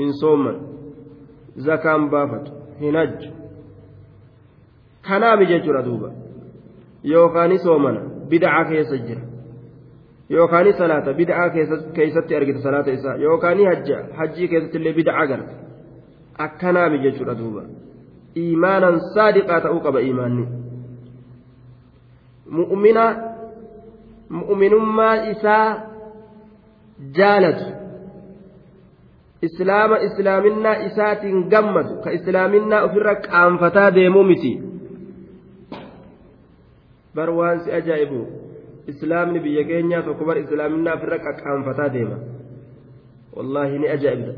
hin soomman zakaan baafatu hin hajju kanaami jechuudha duuba yookaan soomana bid'aa keessa jira yookaan salaata bid'aa keessatti argite salaata isaa yookaan hajja hajjii keessatti illee bid'aa garta akkanaami jechuudha duuba iimaanan saadiqaa ta'uu qaba iimaanni mu'mina mu'minummaa isaa jaalatu islaama islaaminaa isaatiin gammadu ka islaaminaa ofirra qaanfataa deemuu miti bar waan si ajaa'ibu islaamni biyya keenyaa tokko bar islaaminaa ofirra qaqqaanfataa deema. Wallaahi ni ajaa'ibda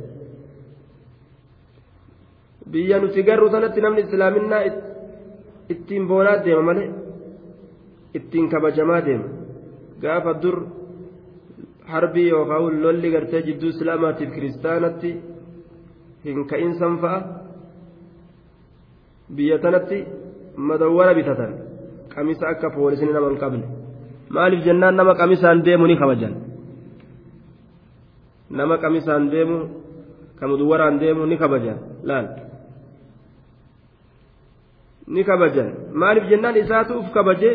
biyya nuti garuu sanatti namni islaaminaa ittiin boonaa deema malee ittiin kabajamaa deema. Gaafa dur harbii yookaan lolli gartee jidduu islaamaatiif kiristaanatti hin ka'insan fa'a biyya tanatti madawwara bitatan qamisa akka poolisni nama hin qabne. maaliif jennaan nama qamisaan deemu ni kabajan? Nama qamisaan deemu ka muduwaraan deemu ni kabajan? Laal. Ni kabajan. Maaliif jennaan isaatu uf kabaje?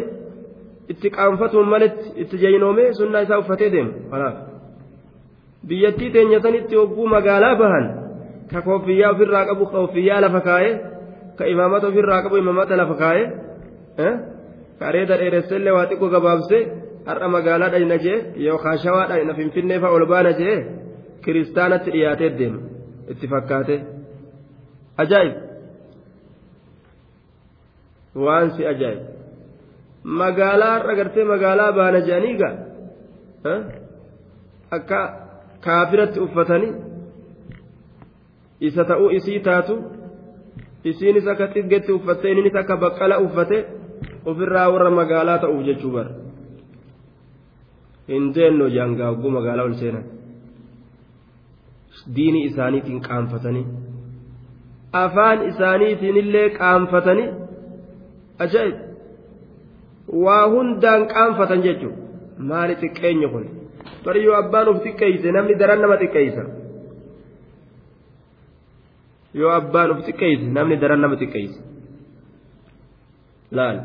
Itti qaanfatuun maletti itti jayinoomee sunnaa isaa uffatee deemu? Kanaaf biyyattii teenyatanitti hogguu magaalaa bahan ka koofiyyaa ofirraa qabu koofiyyaa lafa kaa'ee ka imaamata ofirraa qabu imaamata lafa kaa'ee kareeda dheeressellee waa xiqqoo gabaabse har'a magaalaa dhayna jee yookaan shawaa dhayna finfinnee fa'a ol baana jee kiristaanatti dhiyaatee deema itti fakkaate ajaa'ib waan si ajaa'ib magaalaa har'a gartee magaalaa baana je'anii gaa akka kaafiratti uffatanii isa ta'uu isii taatu isiinis akka xiggetti uffattee innis akka baqqala uffate. Ofirraa warra magaalaa ta'uuf jechuu bara. Hin deenno jaangaa hogguu magaalaa ol seenan. Diini isaaniitiin qaanfatanii afaan isaaniitiinillee qaanfatanii ajaa'ib waa hundaan qaanfatan jechuudha maali xiqqeenyi kun? Bari yoo abbaan of xiqqeeyse namni daran nama xiqqeeysa. Yoo abbaan of xiqqeeyse namni daran nama xiqqeeysa laal.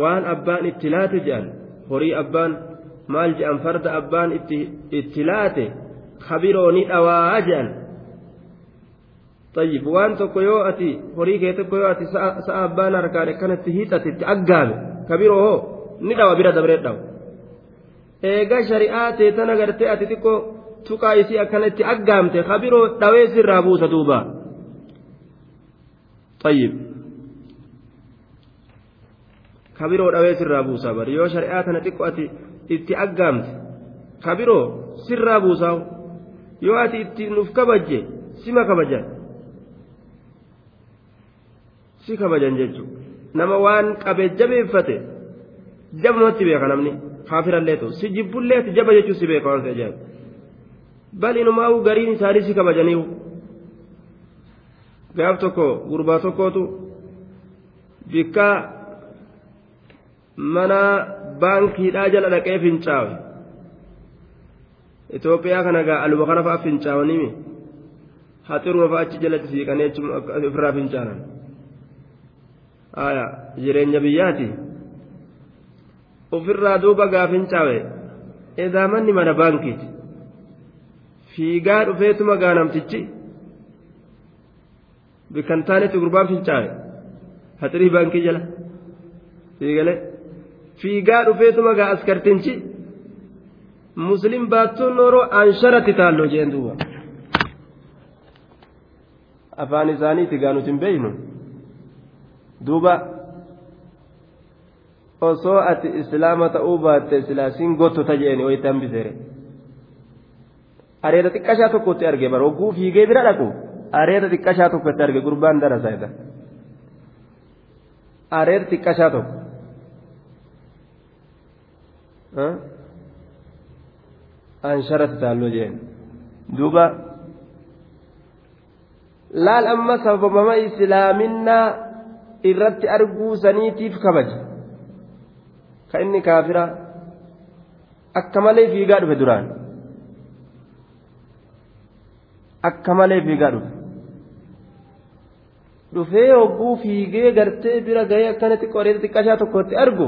waan abbaan itti laate jedhan horii abbaan maal jedhan farda abbaan itti laate kabiroo ni dhawaa jedhan طيب waan tokko yoo ati horii kee tokko yoo ati sa'a abbaan harkaan akkanatti hiixate itti aggaame kabiroo hoo ni dhawa bira dabree dhawa eega shari'aa teetan agartee ati xiqqoo tuqaa isii kabiroo dhawee sirraa buusaa bari. Yoo shari'aa tana xiqqo ati itti aggaamte kabiroo sirraa buusaa yoo ati itti nuuf kabajje sima kabajan. Si kabajan jechuudha nama waan qabee jabeeffate jabumatti beeka namni. Kaafirallee ta'u. Si jibbullee ati jaba jechuun si beeka waan ta'e jaalu bal inumaa'uu gariin isaanii si kabajaniihu gaaf tokko gurbaa tokkootu bikkaa mana baankiidhaa jala dhaqee fincaawe Itoophiyaa kana gaa aluma kana fa'a fincaawanii haxiruma fa'a achi jalatti siiqanii ofirraa fincaanan jireenya biyyaati ofirraa duuba gaa fincaawe edaa manni mana baankiiti fiigaa dhufeetuma gaa namtichi bikkan taanetti gurbaan fincaawe haxirii baankii jala fiigalee. Fiigaa dhufeetuma gaa askartinchi muslim baattuun nooroo ansharatti taalloo jeen duuba afaan isaaniiti gaa nuti hin beeynu duuba osoo ati islaama ta'uu baatte silaasiin gottota jeeni wayitti hambisere areeda xiqqashaa tokkotti arge bara hogguu fiigee bira dhaqu areeda xiqqashaa tokkotti arge gurbaan darasaa isa areeda xiqqashaa tokko ansharati taalloo jeen duuba laal amma sababama islaaminaa irratti arguu saniitiif kabaja. Ka inni kaafira akka malee fiigaa dhufe duraan. Akka malee fiigaa dhufe. Dhufee hogguu fiigee gartee bira gahee akkanatti qoreeta xiqqashaa tokkotti argu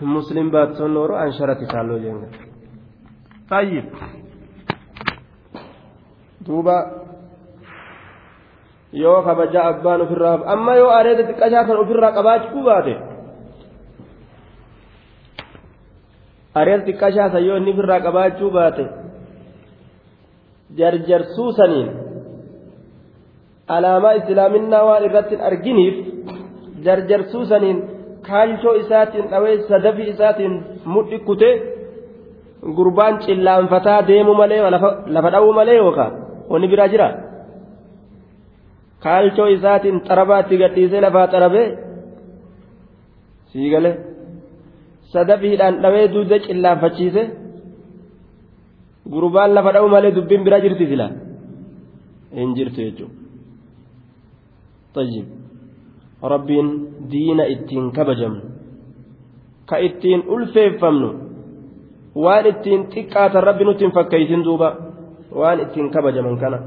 muslim baattoon nooroo ansharati taalloo jeen طيب duuba yoo kabaja abbaan ofirraa amma yoo areeda xiqqashaa kan ofirraa qabaachuu baate areeda xiqqashaa san yoo inni ofirraa qabaachuu baate jarjarsuu saniin alaamaa islaaminaa waan irratti arginiif jarjarsuu saniin kaalchoo isaatiin dhawee sadafii isaatiin mudhi kutee gurbaan cillaanfataa deemu malee lafa dha'uu malee yookaan wanni biraa jira kaalchoo isaatiin xarabaatti gadhiisee lafaa xarabee siigale sadafiidhaan dhawee duuda cillaanfachiise gurbaan lafa dha'uu malee dubbiin biraa jirti sila hin jirtu jechuudha. طيب rabbiin diina ittiin kabajamnu ka ittiin ulfeeffamnu waan ittiin xiqqaatan rabbi nutti hin fakkeeysin duuba waan ittiin kabajaman kana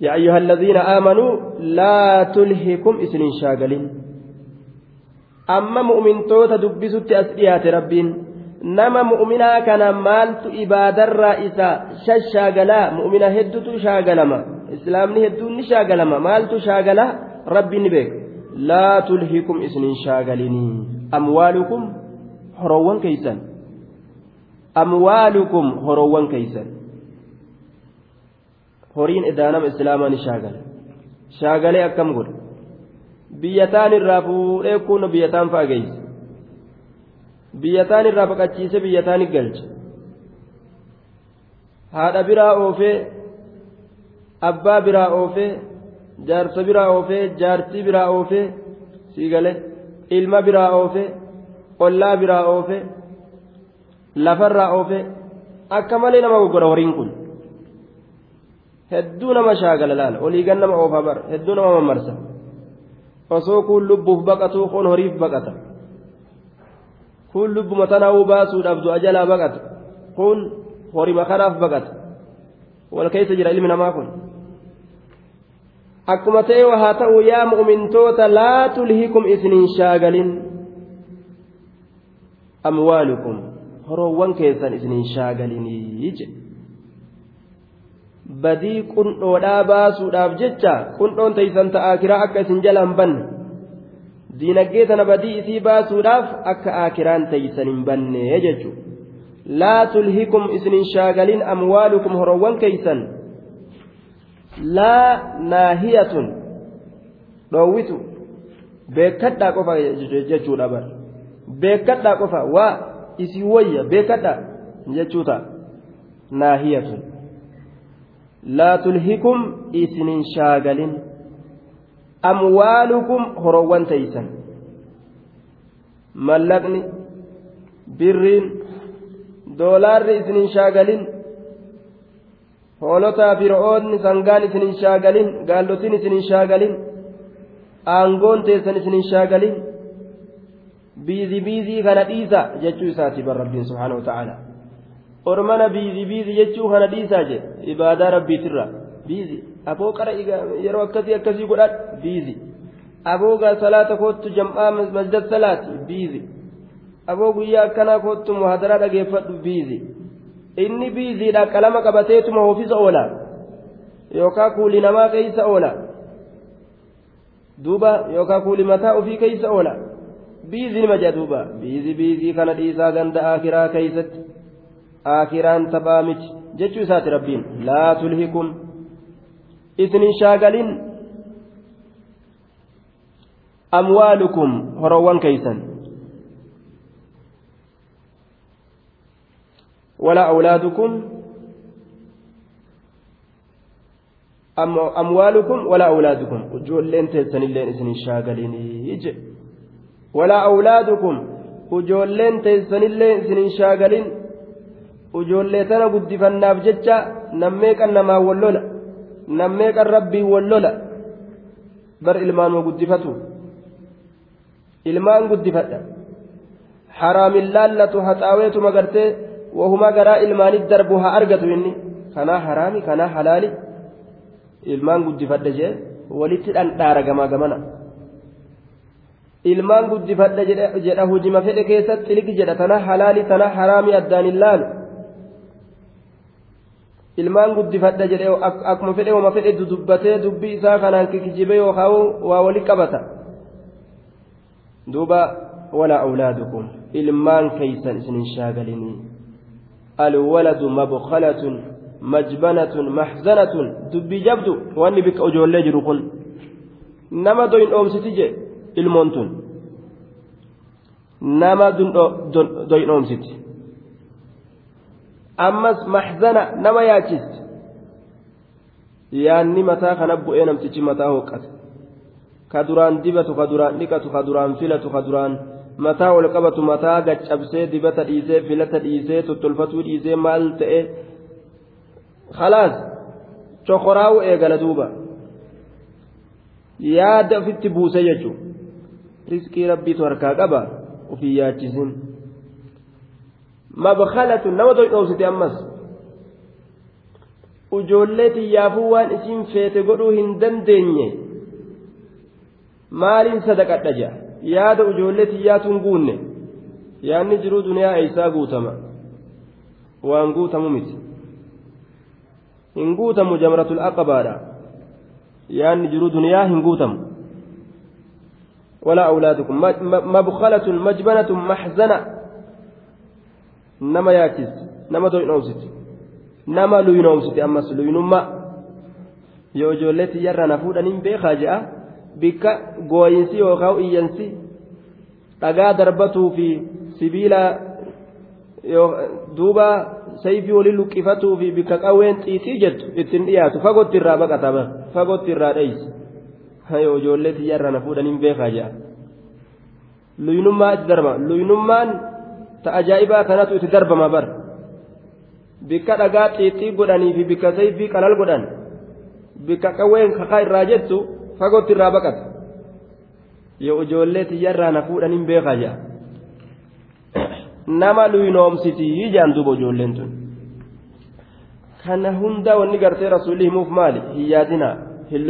يا أيها الذين آمنوا لا تلهكم إسن شاغلين أما مؤمن توتا دبست أسئيات ربين نما مؤمنا كان مالت إبادة الرئيسة ششاغلا مؤمنا هدت شاغلما islaamni hedduun ni shaagalama. Maaltu shaagala? Rabbi ni beeka laa tulhikum isnin shaagalinii. Amwaalukum horowwan keeysan. Amwaalukum horowwan keeysan. Horiin idaanama islaamaa ni shaagala. Shaagalee akkam godha biyyataan irraa fuudhee kuuna biyyataan fa'a geeysa. Biyyataan irraa faqachiise biyyataan galcha. Haadha biraa oofee abbaa biraa oofee jaarsa biraa oofee jaartii biraa oofee siigale ilma biraa oofee ollaa biraa oofe lafarraa oofe akka malee nama goggora horiin kun. Hedduu nama shaagala laala oliigan nama oofa bar hedduu nama mamarsa osoo kun lubbuuf baqatu kun horiif baqata. Kun lubbuma tanaa'uu baasuudhaaf du'a jalaa baqata. Kun horima kanaaf baqata. Wal keessa jira ilmi namaa kun akkuma ta'e haa ta'u yaa mu'mintoota laa tulhikum isiniin shaagalin amwaalukum horoowwan keessan isiniin shaagalinii jedhe badii qundhoodhaa baasuudhaaf jecha qundhoon teeysan ta'aa kiraa akka isin jalaan banne diinaggee tana badii isii baasuudhaaf akka aakiraan teeysan hin banne jechuudha laa tulhikum isiniin shaagalin amwaalukum horoowwan keeysan laa naahiyatun. Dhoowwitu beekadhaa qofa jechuudha bara beekadhaa qofa waa isii wayya beekadhaa jechuu ta'a. Naahiyatun. Laa tulhikum isinin shaagalin. Amwaalukum horoowwan teeysan mallaqni birriin doolaarri isinin shaagalin hoolotaa fi ro'oonni sangaan isinin shaagalin gaallotiin isinin shaagalin aangoon teessan isinin shaagalin biizi biizii kana dhiisa jechuu isaati bar rabbiin subhaanahu wa ta'ala ormana biizi biizi jechuu kana dhiisaa je ibaadaa rabbiitirra biizi aboo qara yeroo akkasii akkasii godhadh biizi aboo gaa salaata koottu jam'aa masjid salaati biizi aboo guyyaa akkanaa koottu muhadaraa dhageeffadhu biizi inni biiziidha qalama qabateetuma oofisa oola yookaan kuuli namaa keeysa oola duuba yookaan kuuli mataa ofii keeysa oola biizii nima jedhuuba biizii biizii kana dhiisaa ganda akiraa keeysatti akiraan taphaa miti jechuu isaati rabbiin laa tulhikum isinin shaagalin amwaalukum horowwan keeysan ولا أولادكم أموالكم ولا أولادكم وجولين تلسن اللين إسن الشاقلين يجي ولا أولادكم وجولين تلسن اللين إسن الشاقلين وجولين تنا قد فناف جتشا نميك أنما واللولا نميك الربي واللولا بر إلمان وقدفتو إلمان قدفتا حرام اللالة حتاويت مقرتي وهما قراء إلمان الدرب ها أرقت إني كنا حرامي كنا حلالي ilmaan guddifadha jee walitti dhandhaara gamaa gamana ilmaan guddifadha jedha hujima fedhe keessatti ilgi jedha tana halaali tana haraami addaan hin laalu ilmaan guddifadha jedhe akkuma fedhe wama fedhe dudubbatee dubbii isaa kanaan kikijibe yookaan waa wali qabata duuba walaa awlaadukum ilmaan keeysan isinin shaagalinii mabkalatun majbanatun maxzanatun dubbii jabdu wanni bikka ijoollee jiru kun nama doyin dhoomsiti je ilmoon tun nama doyin dhoomsiti ammas maxzana nama yaachisti yaanni mataa kana bu'ee namtichi mataa hooqqate ka duraan dibatu ka duraan dhiqatu ka duraan filatu mataa ol qabatu mataa gaccabsee dibata dhiisee filata dhiisee tottolfatuu dhiisee maal ta'e khalaas cokoraa'u eegala duuba yaada ofitti buuse jechuun riskii rabbiitu harkaa qaba ofii yaachisin mabkalatu nama dhoysite ammas ujoollee xiyyaafuu waan isiin feete godhuu hin dandeenye maaliin sadaqadha jea yaada ujoollee xiyyaatuun guunne yaadni jiruu duniyaa eeysaa guutama waan guutamu miti hin guutamu jamratul aqabaadha yaanni jiru duniyaa hin guutamu ولا أولادكم مبخلة مجبنة محزنة نما ياكس نما دوين أوسيت نما لوين أوسيت أمس لوين ما yoo ijoolleetti yarra na fuudhaniin beekaa je'a bikka gooyinsi yookaan iyyansi dhagaa darbatuu fi sibiila duuba sayfii waliin luqqifatuu fi bikka qawween xiixii jettu ittiin dhiyaatu fagootti irraa baqatama fagootti irraa dheeysi yoo ijoollee xiyyarra na fuudhaniin beekaa jedha luynummaa itti darba luynummaan ta ajaa'ibaa kanatu itti darbama bar bikka dhagaa xiixii godhanii fi bikka sayfii qalal godhan bikka qawween kakaa irraa jettu fagootti irraa baqata yoo ijoollee xiyyarraa na fuudhaniin beekaa jedha. nama luynoomsitii jaan duuba ijoolleen tun kana hunda wanni gartee rasuulli himuuf maali hin yaadina hin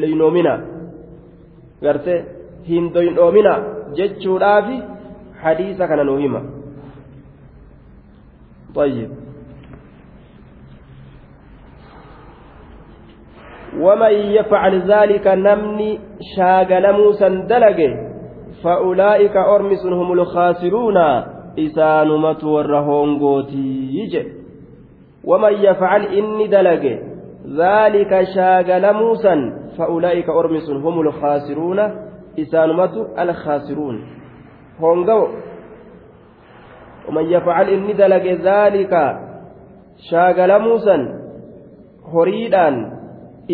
luynoomina gartee hin doynoomina jechuudhaafi hadiisa kana nuu hima طيب ومن يفعل ذلك نمني شاغل موسى دلقه فأولئك أرمس هم الخاسرون warra hoongootii jedhe waman yafcal inni dalage ذلك شاغل san فأولئك أرمس هم الخاسرون إسانمة الخاسرون. هونغو ومن يفعل إني دلق ذلك شاغل موسى هريدان.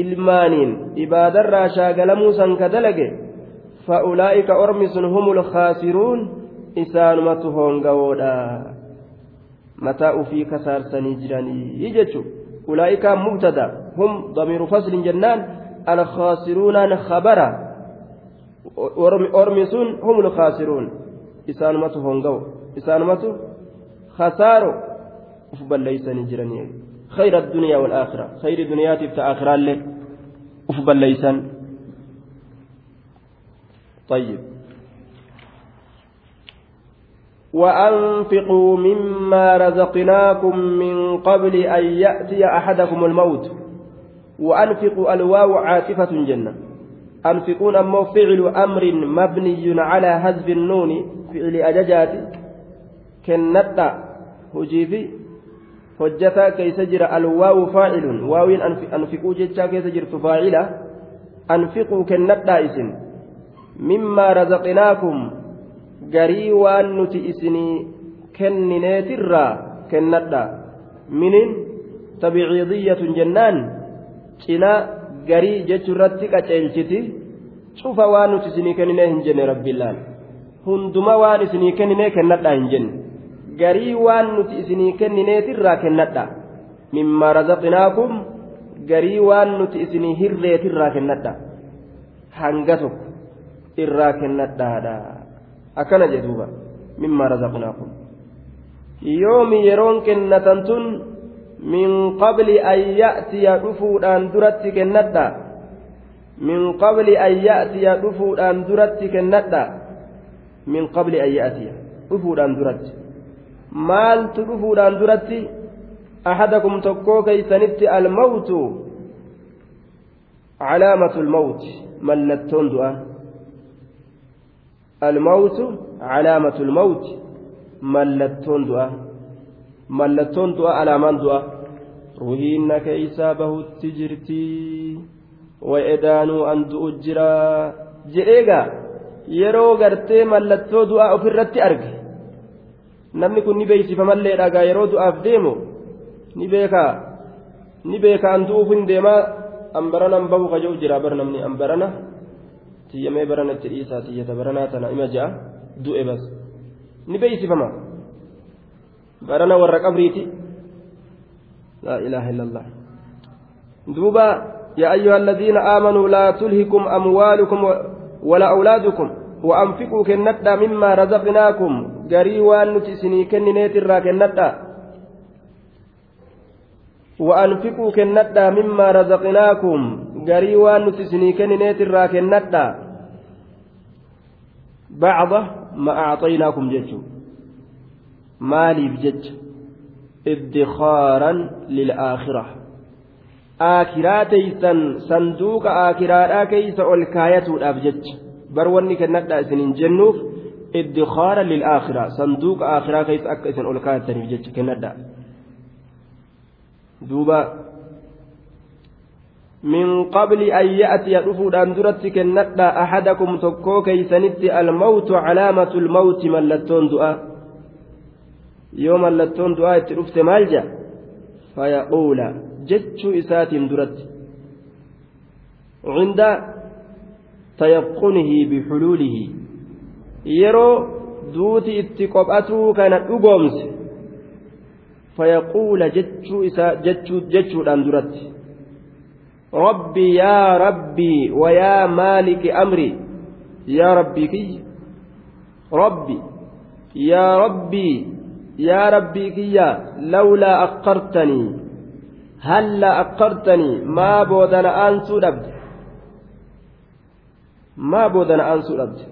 Ilmaaniin ibaadarraa shaagalamuu san ka dalage fa'ulaa'ika ormi sun humul khaasiruun isaanumatu hongawoodha mataa ufii kasaarsanii jiranii jechu ulaa'ikaan mubtada hum damiiru faslin jennaan alkhaasiruunaan khabara ormi sun hum lkhaasiruun isaanumatu hongawo isaanumatu khasaaro uf balleeysanii jiranii خير الدنيا والآخرة. خير الدنيا تبتا آخرة أفبل ليسا طيب. وأنفقوا مما رزقناكم من قبل أن يأتي أحدكم الموت. وأنفقوا الواو عاطفة جنة. أنفقون أمو فعل أمر مبني على حذف النون فعل أججات. كنتا هجيفي hojjataa keeysa jira. Alwaawu faacilun waawiin anfiquu jechaa keessa jirtu faacila anfiquu kennadhaa isin. Mimmaa razaqnaakum. Garii waan nuti isinii kennineetirraa kennadhaa. Minin tabiciidiyatun jennaan cinaa garii jechuurratti qaceelchiti. Cufa waan nuti isinii kenninee hin jenne rabbiillaan hunduma waan isinii kenninee kennadhaa hin jenne garii waan nuti isinii kennineetirraa kennadha mimmaa razaqnaakum garii waan nuti isinii hirreetirraa kennadha hanga tokko irraa kennadhaadha akkana jedhuuba mimmaa razaqnaakum yoomi yeroon kennatan tun min qabli an ya'tiya dhufuudhaan duratti kennadha min qabli an ya'tiya dhufuudhaan duratti kennadha min qabli an ya'tiya dhufuudhaan duratti maaltu dhufuudhaan duratti ahadakum tokkoo keeysanitti almawtu calaamatu lmawti mallattoon du'a almawtu calaamatu lmawti mallattoon du'a mallattoon du'a alaamaan du'a ruhiinna keeysaa bahutti jirtii wa edaanuu an du'u jiraa jedheegaa yeroo gartee mallattoo du'aa ofirratti arge namni kun ni beeksifamallee dhagaa yeroo du'aaf deemu ni beekaa ni beeka an du'uuf hin deemaa an baranan bahu kaja'u jira bar namni an barana tiyyamee barana itti dhiisaa tiyyata baranaa tana ima ja'a du'e bas ni beeksifama barana warra qabriiti laa ilaaha illallah duuba يا أيها الذين آمنوا لا تلهكم أموالكم ولا أولادكم وأنفقوا كندا مما رزقناكم garii waan nuti isinii kennineetirraa kennadha وأنفقوا كندا مما رزقناكم غري وان نتسني كنينيت الرا كندا بعض ما أعطيناكم جتشو مالي بجج ادخارا للآخرة آكراتيسا صندوق آكرا كيس الكاية الأبجج بروني كندا سنين جنوف ادخارا للآخرة صندوق آخرة كيس أكسن أولكات تنفجج كندا دوبا من قبل أن يأتي رفود أن درت كندا أحدكم تكو كيسنت الموت علامة الموت ملتون دعاء يوم ملتون دعاء ترفت مالجا فيقول جتش إسات درت عند تيقنه بحلوله yeroo duuti itti qophatuu kana dhugoomse fayaquula jechuu isaa jechuudhaan duratti rabbi yaa rabbii wayaa maaliki amri yaa rabbii kiyya rabbi yaa rabbii yaa rabbii kiyya lawlaa aqqartanii halla aqqartanii maa boodana aansuu dhabde maa boodana aansuu dhabde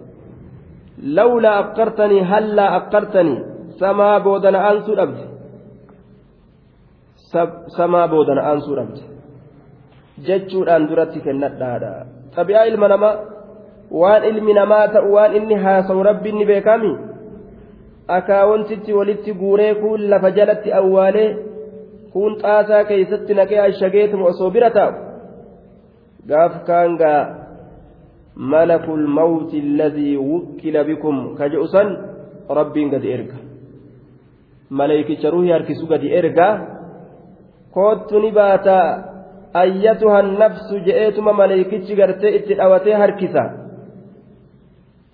لولا أفكرتني هلا أفكرتني سما بودنا أنسو أبد سما بودنا أنسو أبد jechuudhaan duratti kennadhaadha xabi'aa ilma namaa waan ilmi namaa ta'u waan inni haasawu rabbiin ni beekami akaawwantitti walitti guuree kuun lafa jalatti awwaalee kuun xaasaa keeysatti naqee ashageetuma osoo bira taa'u gaaf kaangaa ملك الموت الذي وكل بكم كجؤسا ربي قد إرقى ملائكة روحي أركسو قد إرقى كوت نباتا أيتها النفس جئتما ملائكة قرتي اتدأوتي هركسا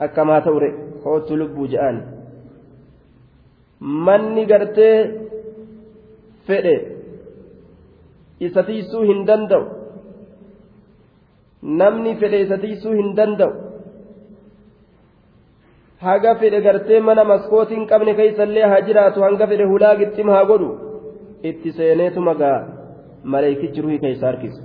أكما توري كوت لبو جآن manni gartee fedhe isa tiisuu hin danda'u namni fedhe isa tiisuu hin danda'u haga fedhe gartee mana maskootii hin qabne keeysallee haa jiraatu hanga fedhe hulaa gixxim haa godhu itti seeneetuma gaa maleeykichi ruhii keeysa harkisu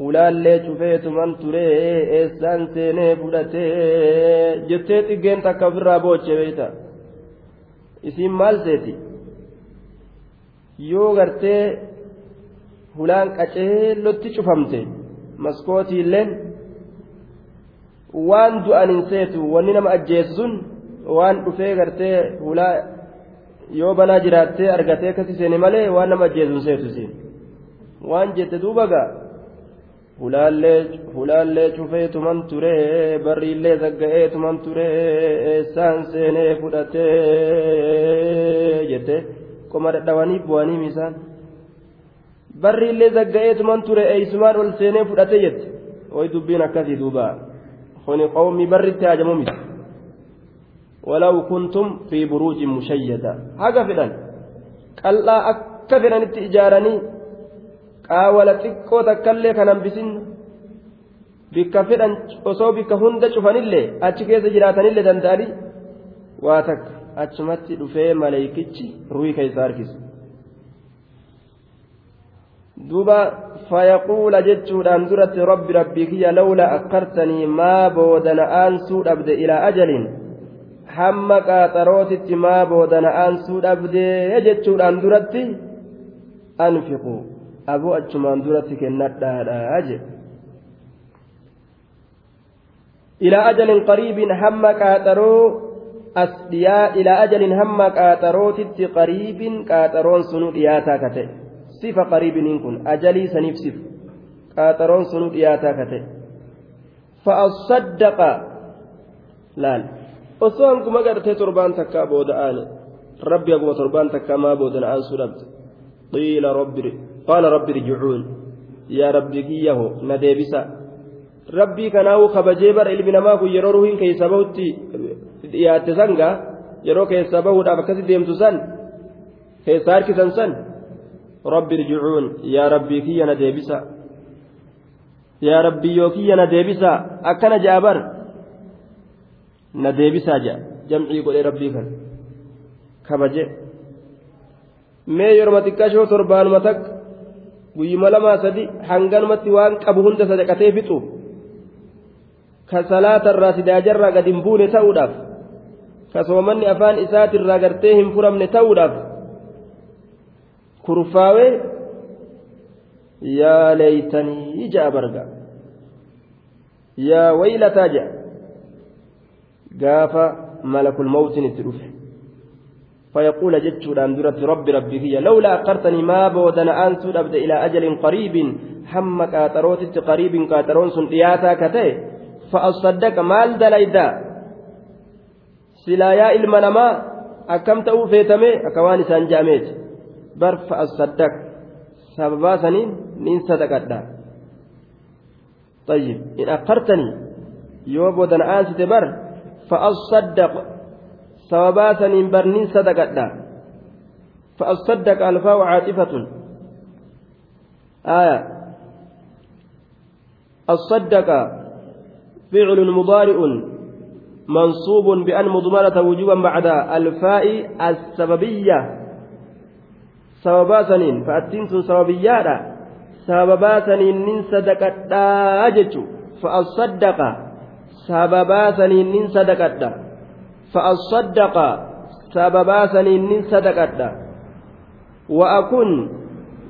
hulaallee cufeetuman turee eessaan seenee fudhatee jettee xiggeen takka ofirraa booche beeyta isiin maal seeti yoo gartee hulaan qaceellotti cufamte maskootiilleen waan du'an hin seetu wanni nama ajjeesu sun waan dhufee gartee hulaa yoo banaa jiraattee argatee akkasi seene malee waan nama ajjeesu hin seetu siin. Waan jette duuba gaa hulaallee cufeetuman ture barriillee zagga'eetuman ture eessaan seenee fudhatee? jette. Qoma dhadhawanii bu'anii misaan barriillee zagga'eetuman ture eeysumaan ol seenee fudhatee jette way dubbiin akkasii duuba kuni qawmii barritti hajamu miti ولو كنتم في بروج مشيدة هذا فعلا قال akka fedhanitti ijaaranii qaawala xiqqoo takkaillee kan hambisin bikka fedhan osoo bikka hunda cufanillee achi keessa jiraatanillee danda'anii waa takka achumatti dhufee maleeykichi ruhii keessa harkisu duuba fayaquula jechuudhaan duratti rabbi rabbii kiyya lawla akkartanii maa boodana aansuu dhabde ilaa ajaliin hamma qaaxarootitti maa boodana aansuu dhabdee jechuudhaan duratti anfiquu aboo achumaan duratti kennadhaadhaa jedhe ajalin qariibin hamma qaaxaroo as dhiyaa ilaa ajalin hamma qaaxarootitti qariibin qaaxaroon sunu dhiyaataa ka ta'e saniif sifa qaaxaroon sunu dhiyaataa ka ta'e fa'asaddaqa laal osoo hanguma gartee torbaan takkaa booda'aane rabbi haguma torbaan takkaa maa boodana aansuu dhabde qiila rabbi qaala rabbi irjicuun yaa rabbi kiyyaho na deebisa rabbii kanaahu kabajee bara ilmi namaa kun yeroo ruhiin keessa bahutti dhiyaatte sangaa yeroo keessa bahuudhaaf akkasi deemtu san keessa harkisan san rabbi irjicuun yaa rabbii kiyya na deebisa. Yaa rabbii yoo kiyya na deebisa akkana ja'a bar. Na deebisaa ja'a jamcii godhee rabbii kan. Kabaje. Mee yeroo xiqqashoo torbaanuma takka guyyuma lamaa sadi hanganumatti waan qabu hunda sadaqatee fixu ka salaatarraa sidaajarraa gad hin buune ta'uudhaaf ka soomanni afaan isaatirraa gartee hin furamne ta'uudhaaf kurfaawee yaa leeytanii ja'a barga. Yaa waylataa ja'a. Gaafa malakul mawtiin itti dhufe. فيقول جتشود أن درت ربي ربي هي لولا أقرتني ما بودنا أنسو أبد إلى أجل قريب هم كاتروت قريب كاترون سنتياتا كتي فأصدق مال دليدا سلايا المنما أكم تأو فيتمي أكواني سانجاميت بر فأصدق سببا سنين من صدقتا طيب إن أقرتني يوبودنا أنسو بر فأصدق sababaa saniin barniin sadaqadha. فأصدق الفاء عاطفة آية الصدق فعل مضارع منصوب بأن مضمرة وجوبا بعد الفاء السببية سببا سنين فأتنس سببية سببا سنين من صدقت فأصدق سببا سنين من صدقت فأصدق سببا سنين صدقت وأكن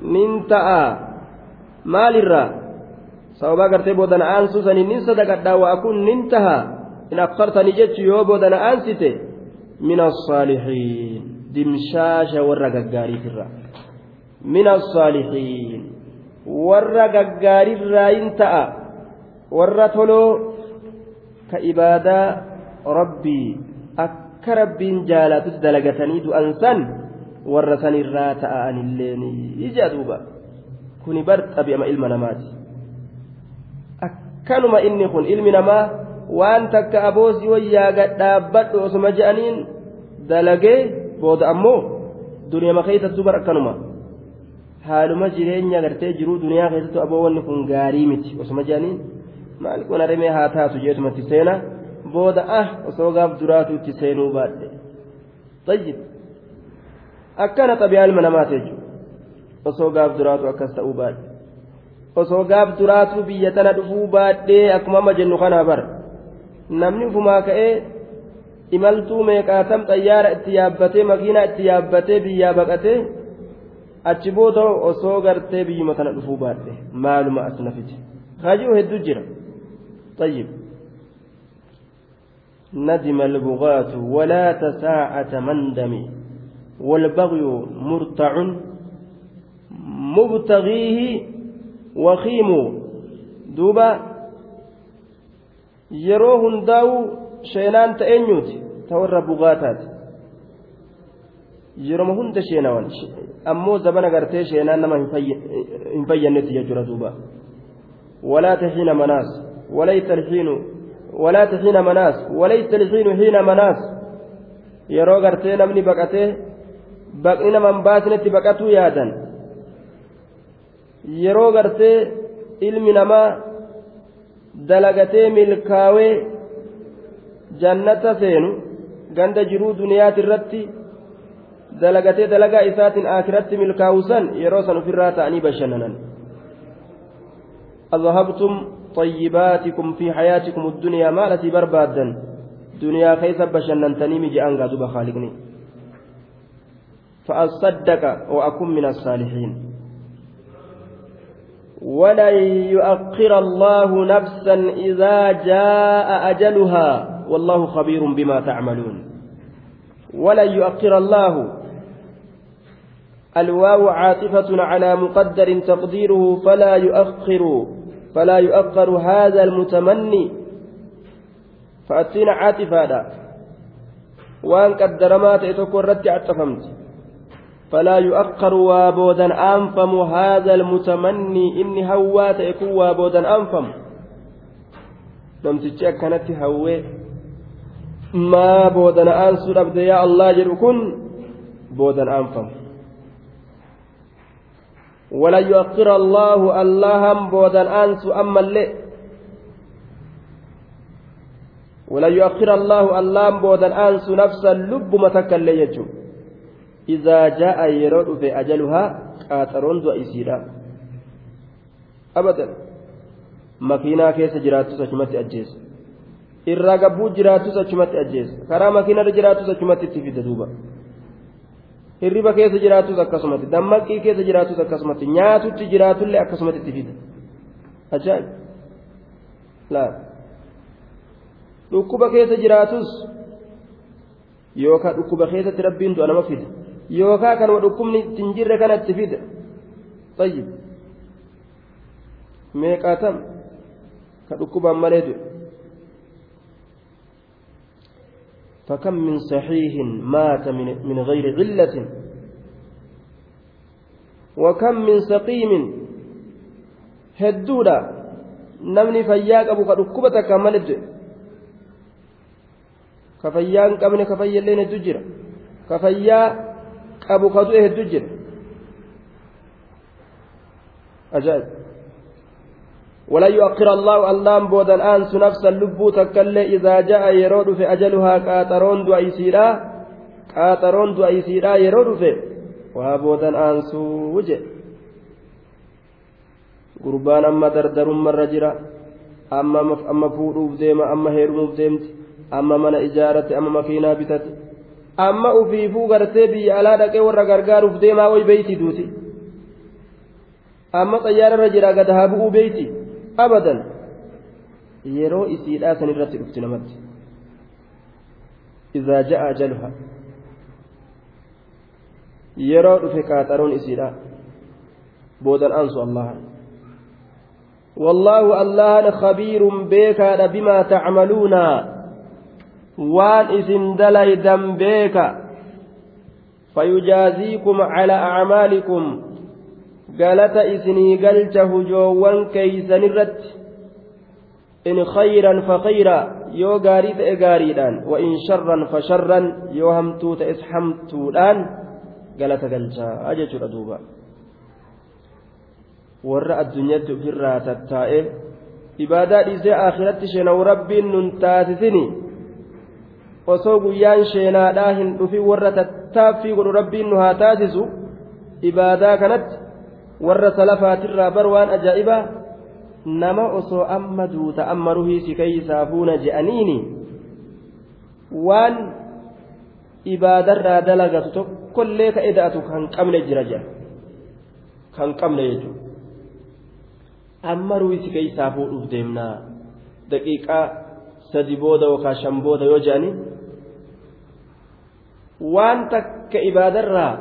من تأى مال الرا سببا قرتي بودن أنسو سنين صدقت وأكن ننتهى إن أخرتني جت يو بودن أنسته من الصالحين دمشاش ورقاقاري الرا من الصالحين ورقاقاري الرا انتأى ورتلو كإبادة ربي akka rabbiin jaalatutti dalagatanii du'an san warra sanirraa ta'anillee ni ija duuba kuni bar xabi'ama ilma namaati akkanuma inni kun ilmi namaa waan takka aboosii wayyaa gadhaabbadhu osuma je'aniin dalagee booda ammoo duniyaa keessattuu bar akkanuma haaluma jireenya gartee jiruu duniyaa keessattuu aboo wanni kun gaarii miti osuma je'aniin maal kun arimee haa taatu jeetumatti seenaa. booda ah osoo gaaf duraatu itti seenuu baadhe tayyib akkana xabiyaa ilma namaati jechuudha osoo gaaf duraatu akkas ta'uu baadhe osoo gaaf duraatu biyya tana dhufuu baadhee akkuma amma jennu kanaa bara namni ufumaa ka'ee imaltuu meeqaatam xayyaara itti yaabbatee makiinaa itti yaabbatee biyyaa baqatee achi booda osoo gartee biyyuma tana dhufuu baadhe maaluma as nafite هاجئوا هدو جرا طيب ندم البغاة ولا تساعة مندم والبغي مرتع مبتغيه وخيم دوبا yeroo hundaa'u sheenaan ta'eenyuuti ta warra bugaataati yeroma hunda sheenawan ammoo zabana gartee sheenaan nama hin fayyannetti jechuudha duuba walaa taxiina manaas walaysa alxiinu walaa taxiina manaas walaysa alxiinu xiina manaas yeroo gartee namni baqatee baqni nama hin baasnetti baqatuu yaadan yeroo gartee ilmi namaa dalagatee milkaawee jannata seenu ganda jiruu duniyaati irratti dalagatee dalagaa isaatiin akiratti milkaa'u san yeroo san ofirraa ta'anii bashannanan أذهبتم طيباتكم في حياتكم الدنيا ما التي بربادا دنيا كيف بشننتني مجي أنقى دوب خالقني فأصدق وأكون من الصالحين. ولن يؤخر الله نفسا إذا جاء أجلها. والله خبير بما تعملون. ولن يؤخر الله الواو عاطفة على مقدر تقديره فلا يؤخر فلا يؤخر هذا المتمني. فأتينا عاطفة وأن قدر ما تأتكون رتي عطفمت فلا يؤخر وابودا أنفم هذا المتمني. إني هوات يكون وابودا أنفم. تجي كانت هوي. ما بودا أنسو أبدا يا الله جركن بودا أنفم. ولا يؤخر الله اللهم بودا أنسو أما اللي ولا يؤخر الله اللهم بودا أنسو نفسا لب متكا يجو إذا جاء يرد في أجلها قاترون دو إسيرا أبدا makiinaa keessa jiraattus achumatti ajjeesa irraa gabbuu jiraattus achumatti ajjeesa karaa makiinarra jiraattus achumatti itti fida duuba hirriba keessa jiraattus akkasumatti dammaqii keessa jiraattus akkasumatti nyaatutti jiraatullee akkasumatti itti fida ajaa'ib laa dhukkuba keessa jiraatus yookaan dhukkuba keessatti rabbiin du'a nama fida yookaan kanuma dhukkubni ittiin jirre kana itti fida tayyib meeqaatam ka dhukkubaan malee du'e فكم من صحيح مات من, غير علة؟ وكم من سقيم هدودا؟ نمني فياك أبو كركبة كملت كفيان قبل كفيا لين الدجر كفيا أبو كدوه الدجر أجاب ولا يؤخر الله اللام بودن أنس نفسا لبو تكلي إذا جاء يرود في أجلها كاترون دو أيسيرا كاترون دو أيسيرا يرود في وابودن أنس وجه gurbaan amma dardarummarra jira amma fuudhuuf deema amma heerumuuf deemti amma mana ijaarate amma makiinaa bitate amma ufiifuu gartee biyya alaa dhaqee warra gargaaruuf deemaa way beeyti duuti amma xayyaararra jira gad haa bu'uu beeyti isiidhaa san irratti dhufti namatti izaa ja'a ajaluha yeroo dhufe qaaxaroon isiidhaa boodan aansu allaha والله الله خبير بك بما تعملون وان إذن دليدا بك فيجازيكم على أعمالكم قالت إذني قلته جوان كيسن الرت إن خيرا فخيرا يو غاري فإغاريدان وإن شرا فشرا يو همتو تإسحمتودان قالت قلتا أجج ردوبا warra addunyaatti ofirraa tattaa'e ibaadaa dhiisee akhiratti sheenawu rabbiin nun taasisini osoo guyyaan sheenaadhaa hin dhufin warra tattaaffii godhu rabbiin nu haa taasisu ibaadaa kanatti warra salafaatirraa bar waan ajaa'ibaa nama osoo amma duuta amma ruhii si keeysaa fuuna je'aniini waan ibaadarraa dalagatu tokkollee ka eda'atu kan qabne jira jedha kan qabne jechuudha amma ruwisi keessaa fuudhuuf deemnaa daqiiqaa sadi booda yookaan shan booda yoo jedhani waan takka ibaadarraa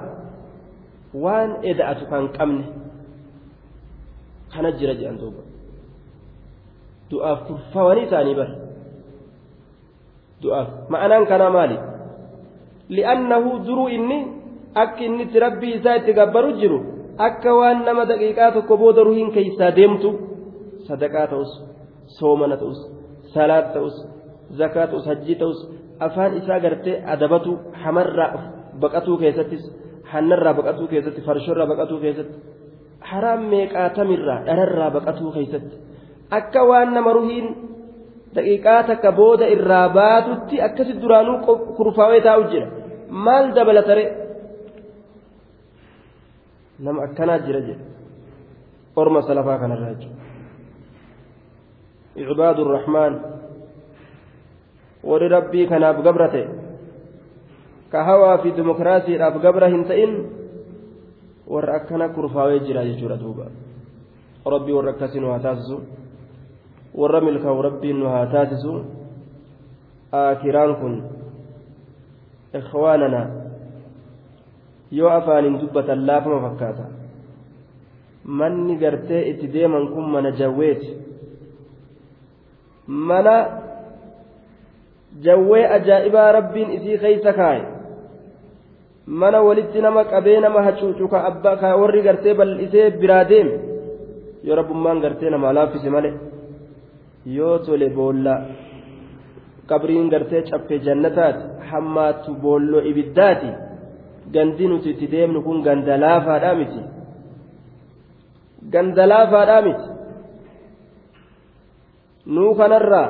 waan eda'atu kan qabne kana jira jedhan duuba du'aaf kurfaawanii isaanii bara du'aaf ma'anaan kanaa maali li'annahu duruu inni akka inni itti rabbii isaa itti gabbaru jiru akka waan nama daqiiqaa tokko booda ruhiin keeysaa deemtu sadaqaa ta'us soomana ta'us salaat ta'us zakaa ta'us hajjii ta'us afaan isaa gartee adabatu hamarraa baqatuu keessattis hannarraa baqatuu keessatti farshorraa baqatuu keessatti haraam meeqaatamirraa dhararraa baqatuu keessatti? Akka waan nama ruhiin daqiiqaa takka booda irraa baatutti akkasi duraanuu kurfaawee taa'u jira. Maal dabalatare nama akkanaa jira jedhe orma salafaa kanarraa jechuudha cibaadu rahmaan. Warri rabbii kanaaf gabrate ka hawaa fi dimokiraasiidhaaf gabra hin ta'in warra akkana kurfaawee jira jechuudha duuba rabbii warra akkasii nu haa taasisu warra milkaa'u rabbiin nu haa taasisu aakiraan kun ikhwaanana yoo afaaniin dubbatan laafama fakkaata manni gartee itti deeman kun mana jawweeti mana jawwee ajaa'ibaa rabbiin isii keeysa kaaye mana walitti nama qabee nama hacuucu ka abbaa ka warri gartee bal'isee biraa deeme yoo rabbummaan gartee nama laaffise malee yoo tole boolla qabriin gartee caffee jannataati hammaatu boolloo ibiddaati gandi nuti itti deemnu kun ganda laafaadhaa miti. Ganda laafaadhaa miti. Nuu kanarraa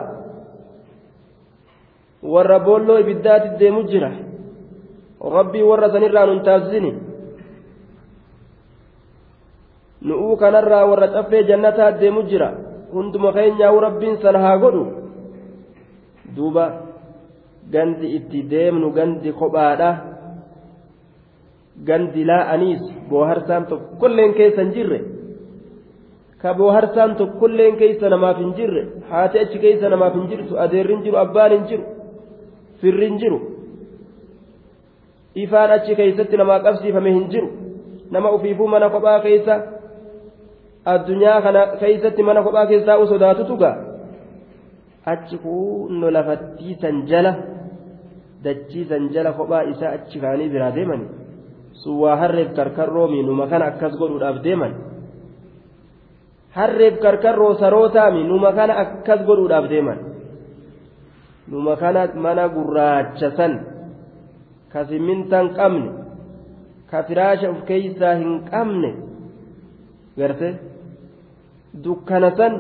warra boolloo ibiddaatti deemu jira rabbii warra sanirraa nun taasisini nu'uu kanarraa warra caffee jannataa deemu jira hunduma keenyaa'u rabbiin sana haa godhu duuba gandi itti deemnu gandi kophaadha gandi laa'aniis booharsaan tokkolleen keessa hin jirre ka booharsaan tokkolleen keessa namaaf hin jirre haati achi keessa namaaf hin jirtu adeerri hin jiru abbaan hin jiru firri hin jiru ifaan achi keessatti namaa qabsiifame hin jiru nama ufiifuu mana kophaa keessa addunyaa kana keessatti mana kophaa keessaa sodaatutu gaa achi kunno lafattiisan jala dachiisan jala kophaa isaa achi kaanii biraa deemani sun waa harreef karkarroomi numa kana akkas godhuudhaaf deeman harreef karkarroo sarootaami numa kana akkas godhuudhaaf deeman numa kana mana gurraacha san ka simmintan qabne ka firaasha uf keeysaa hin qabne garte dukkana san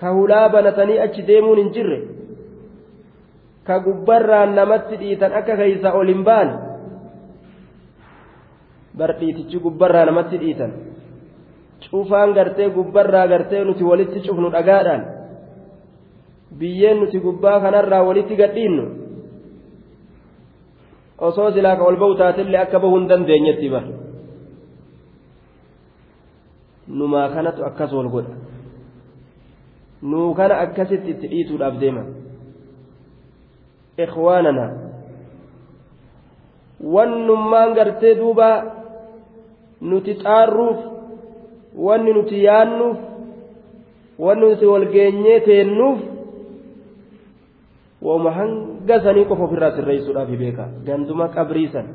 ka hulaa banatanii achi deemuun hin jirre. Ka gubbarraan namatti dhiitan akka keeysaa ol hin baane bar dhiitichi gubbarraa namatti dhiitan. Cufaan gartee gubbarraa gartee nuti walitti cufnu dhagaadhaan. Biyyeen nuti gubbaa kanarraa walitti gadhiinnu osoo silaa ka ol ba'u taatillee akka bahuu hin dandeenyetti bar numaa kanatu akkas wal godha nuu kana akkasitti itti dhiituudhaaf deeman ikhwaanana wannummaan gartee duuba nuti xaarruuf wanni nuti yaannuuf wanni nuti walgeenyee teennuuf wooma hanga sanii qofa ofirraa sirreessuudhaaf beeka. Ganduma qabriisan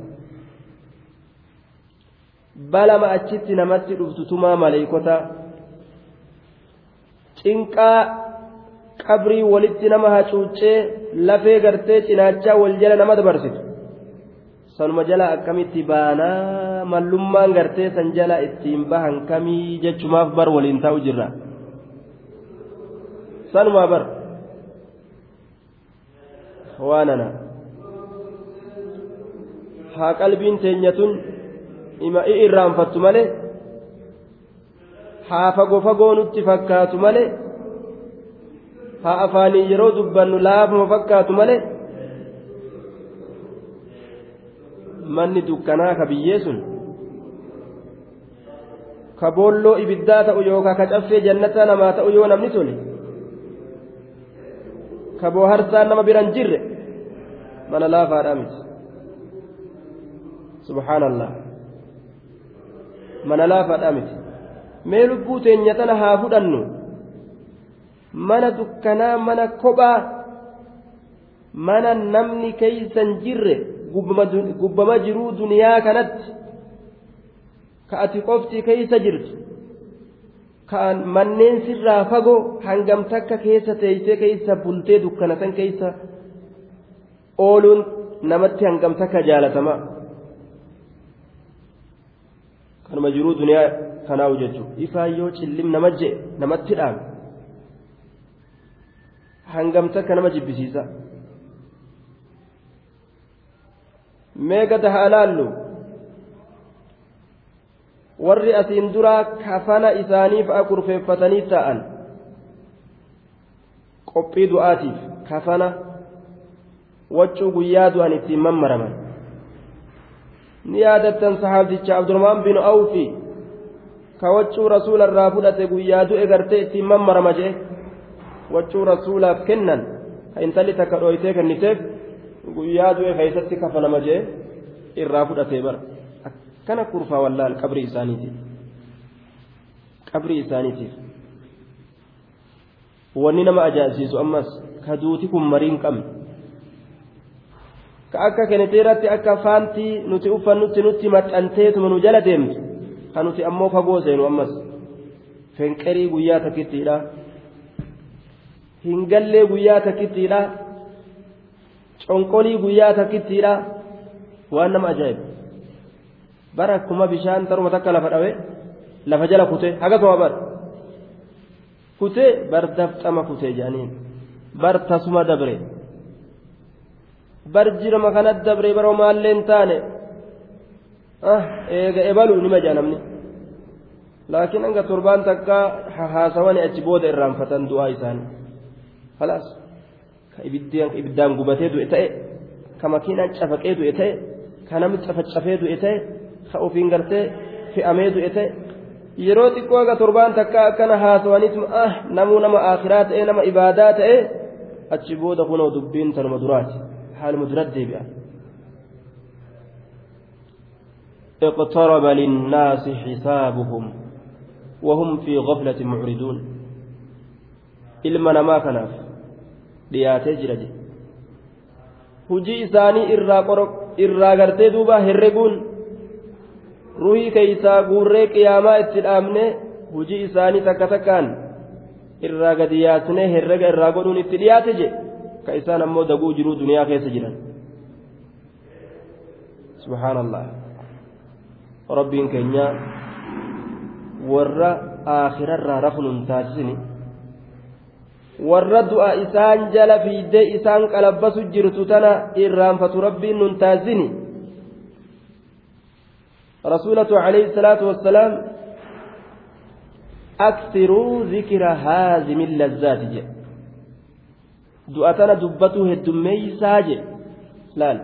balama achitti namatti dhuftu tumaa maleeykota. Cinqaa qabrii walitti nama hacuuccee lafee gartee cinaachaa wal jala nama dabarsitu. Sanuma jala akkamitti baanaa mallummaan gartee san jala ittiin bahan kamii jechumaaf bar waliin taa'u jirra? Sanumaa bar waanana. Haa qalbiin teenyatun ima i irraanfattu malee haa fagoo fagoo nutti fakkaatu malee haa afaanii yeroo dubbannu laafuma fakkaatu malee manni dukkanaa ka biyyee sun ka boolloo ibiddaa ta'u yookaan ka caffee jannataa namaa ta'u yoo namni tole ka booharsaan nama biran jirre mana laafaadhaa miti. Subhaanallah. Mana laafaadhaa miti. Mee lubbuu teenya tana haa fudhannu. Mana dukkanaa mana kophaa mana namni keeysan jirre gubbama jiruu duniyaa kanatti. Ka ati qofti keeysa jirtu. Ka manneen sirraa fagoo hangam takka keessa teeysee keeysa bultee dukkana san keeysa ooluun namatti hangam takka jaalatama. Kanuma jiruu duniyaa kanaawu jechuudha ifaan yoo cillim nama jee namatti dhaame hangam takka nama jibbisiisa. Mee gada haa laallu? Warri asiin duraa kafana isaanii fa'a kurfeeffatanii ta'an qophii du'aatiif kafana waccuu guyyaa du'an ittiin mammaraman. Ni yaadattan sahaabticha abdurmaan bin awfi ka waccuu rasuula irraa fudhate guyyaa du'e gartee ittiin mammarama jee. Waccuu rasuulaaf kennan ka intalli takka dhooytee kenniteef guyyaa du'e keessatti kafanama jee irraa fudhatee bara. Akkana kurfaa wallaal qabrii isaaniitiif. Qabrii isaaniitiif. Wanni nama ajaa'ibsiisu ammas ka duuti kun marii hin qabne ka akka keniteeratti akka faantii nuti uffannutti nutti maxxanteetuma nu jala deemtu ka nuti ammoo fagoo seenu ammas. Fenqerii guyyaa takkittiidha hin gallee guyyaa takkittiidha conqolii guyyaa takkittiidha waan nama ajaa'ibu. Bara akkuma bishaan taruma takka lafa dhawe lafa jala kute hagasuma bar kutee bar dafxama kutee jedhaniin bar tasuma dabre bar jirama kanat dabre bara maalleen taane eega ebalu nima jedha namni laakiin hanga torbaan takka haasawani achi booda irraanfatan du'aa isaanii خلاص ibiddaan gubatee du'e ta'e ka makiinaan cafaqee du'e ta'e ka namni cafacafee du'e ta'e ka ofiin gartee fe'amee du'e ta'e yeroo xiqqoo aga torbaan takka akkana haasawaniitu ah namuu nama akhiraa ta'e nama ibaadaa ta'e achi booda kunoo dubbiin tanuma duraati haaluma duratti deebi'a. اقترب للناس حسابهم وهم في غفلة معرضون ilma namaa kanaaf dhiyaatee jira je hujii isaanii irraa gartee duuba herreguun ruhii keeysaa guurree qiyaamaa itti dhaabne hujii isaanii takka takkaan irraa gadi yaasnee herrega irraa godhuun itti dhiyaate je ka isaan ammoo daguu jiruu duniyaa keessa jiran subhaanallah rabbiin keenya warra aakhirarraa rafu nun taasisini warra du'a isaan jala fiiddee isaan qalabbasu jirtu tana irraanfatu rabbiin nun taasini rasuulatu alayhi salaatu wassalaam aksiruu zikira haazimi lazzaati jedhe du'a tana dubbatuu heddummeeysaa jedhe laal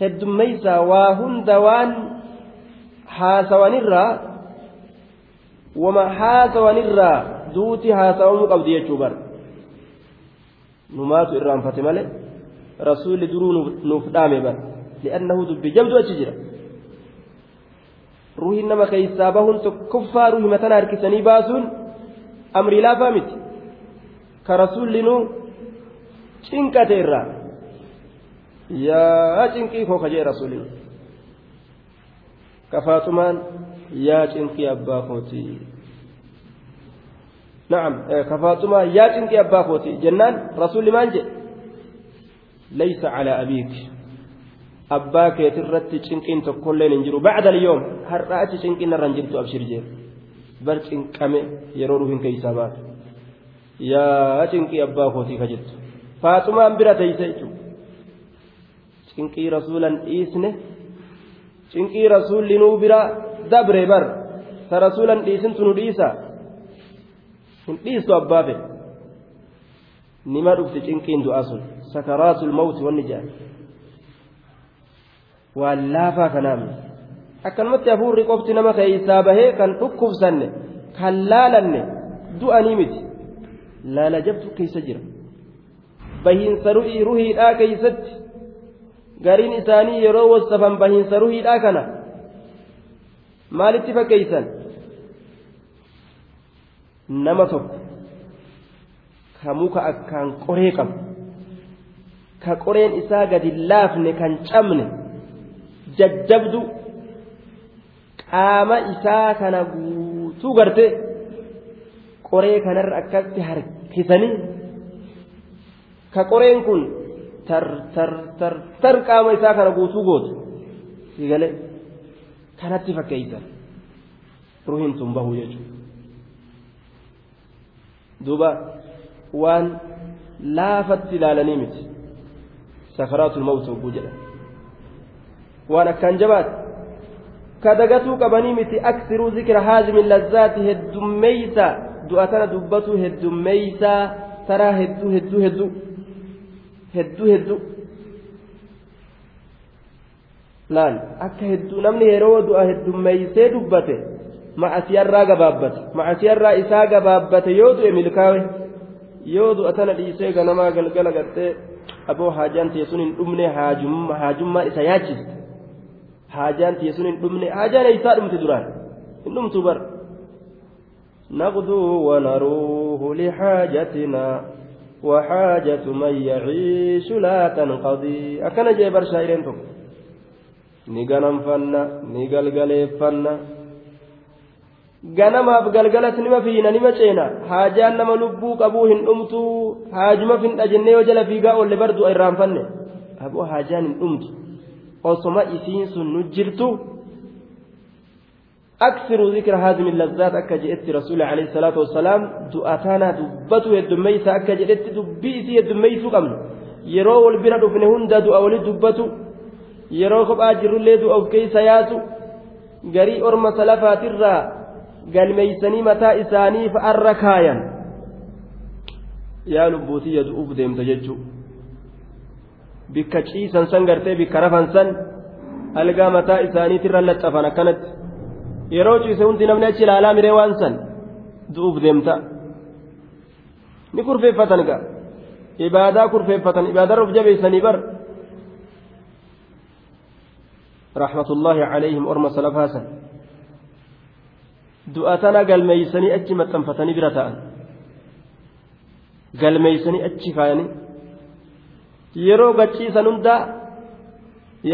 heddummeeysaa waa hunda waan haasawanirraa wama haasawanirraa duuti haasawamuu qabdi jechuu bar numaatu irraanfate male rasuulli duruu nuuf dhaame bar li'annahu dubbi jabdu achi jira ruuhiin nama keeysaa bahuun tokkoffaa ruuhi matana harkisanii baasuun amrii laafaa miti ka rasuulli nu cinqate irraa yaa cinqii koo ka jee rasuulli ka faaxumaan yaa cinqii abbaa kootii نعم كفاطمة يا تنكي أبا كوتي جنان رسول ما جاء ليس على أبيك أباك يترت تنكين تقول ننجرو بعد اليوم هرأت تنكين رنجرت أبشر جير بل تنكمي يروروهن كيسابات yaa cinqii abbaa kootii kajettu faaxumaan bira teeyse jechuudha cinqii rasuulan dhiisne cinqii rasuulli nuu bira dabre bar. Ta rasuulan dhiisintu nu dhiisa? Hin dhiistu abbaa fedhe nima dhufti cinqiin du'aa sun. Sakaraatul mawti wanni jedhan waan laafaa kanaamne akkanumatti hafuurri qofti nama keeysaa bahee kan dhukkubsanne kan laalanne du'anii miti. Laala jabtu keeysa jira bahiinsa ruhiidhaa keeysatti gariin isaanii yeroo wassafan bahiinsa ruhiidhaa kana. Maalitti fakkeeysan nama tokko ka muka akkaan qoree qabu ka qoreen isaa gadi laafne kan cabne jajjabdu qaama isaa kana guutuu garte qoree kanarra akkatti harkisanii ka qoreen kun tar tar qaama isaa kana guutuu gootu sigalee kanatti fakkeeysan ruhiin sun bahuu jechuudha. Duuba waan laafatti ilaalanii miti. Sakaraatul mawti hogguu jedhan waan akkaan jabaate kadagatuu qabanii miti aksiruu zikra haazimi lazzaati heddummeeysa du'a tana dubbatuu heddummeeysaa taraa hedduu hedduu hedduu hedduu hedduu. Laal akka hedduu namni yeroo du'a heddummeeysee dubbate macasiyarraa gabaabbate macasiyarraa isaa gabaabbate yoo du'e milkaawe yoo du'a tana dhiisee ganamaa galgala gartee aboo haajaan ta'e sun hin dhumne haajummaan isa yaachiste haajaan ta'e sun hin dhumne haajaan eeysaa dhumte duraan? Hin dhumtu bar نغدو ونروه لحاجتنا وحاجة من يعيش لا تنقضي أكن جيبر شاعرين تك نغنم فنا نغلغل فنا nima ceena haajaan nama lubbuu qabuu hin dhumtu haajuma finna jennee yoo jala fiigaa oolle bardu irraanfanne aboo haajaan hin dhumtu osoma isiin sun nu jirtu أكثر ذكر هذه اللذات أكا جئت رسول عليه الصلاة والسلام دؤتانا دبتو يدميسا أكا جئت دبيسي يدميسو قمن يرو والبرد فين هندا دؤا ولد دبتو يرو خب آجر اللي دؤا كيس ياسو غري أرم سلفات الرا قال ميسني متى إساني فأر كايا. يا لبوتي يدؤوف ديم تججو. بكا تشيسا سنغرتي بكا رفنسا ألقى متى إساني ترى لتفنا كانت. Yeroo ciise hundi namni achi ilaalaa miree waan san du'uuf deemta ni kurfeeffatan gaa ibaadaa kurfeeffatan ibaadarra uf jabeeysanii bar rahmatullaahi calayhim orma salafaa san du'a tana galmeeysanii achi maxxanfatanii bira ta'an galmeeysanii achi kaayanii yeroo gachiisan hundaa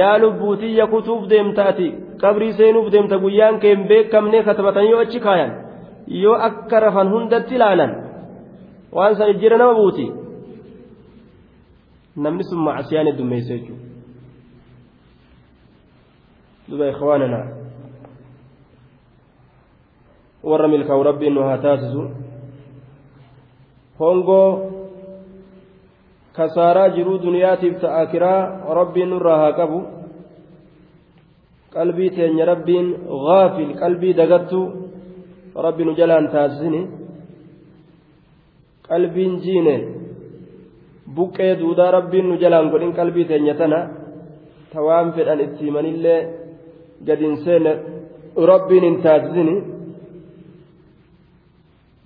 yaa lubbuutiyya kutuuf deemta ati qabrii seenuuf deemta guyyaan kee hin beekamne katabatanii yoo achi kaayan yoo akka rafan hundatti ilaalan waan san jira nama buuti namni sun macsiyaan heddummeessa jechuudha duba ikhwaanana warra milkaa'u rabbiin nu haa taasisu hongoo kasaaraa jiruu duniyaatiif ta'a akiraa rabbiin nurraa haa qabu qalbii teenya rabbiin gaafil qalbii dagattu rabbi nu jalaan taasisini qalbiin jiine buqqee duudaa rabbiin nu jalaan godhin qalbii teenya tana ta waan fedhan itti himanillee gadin seene rabbiin hin taasisini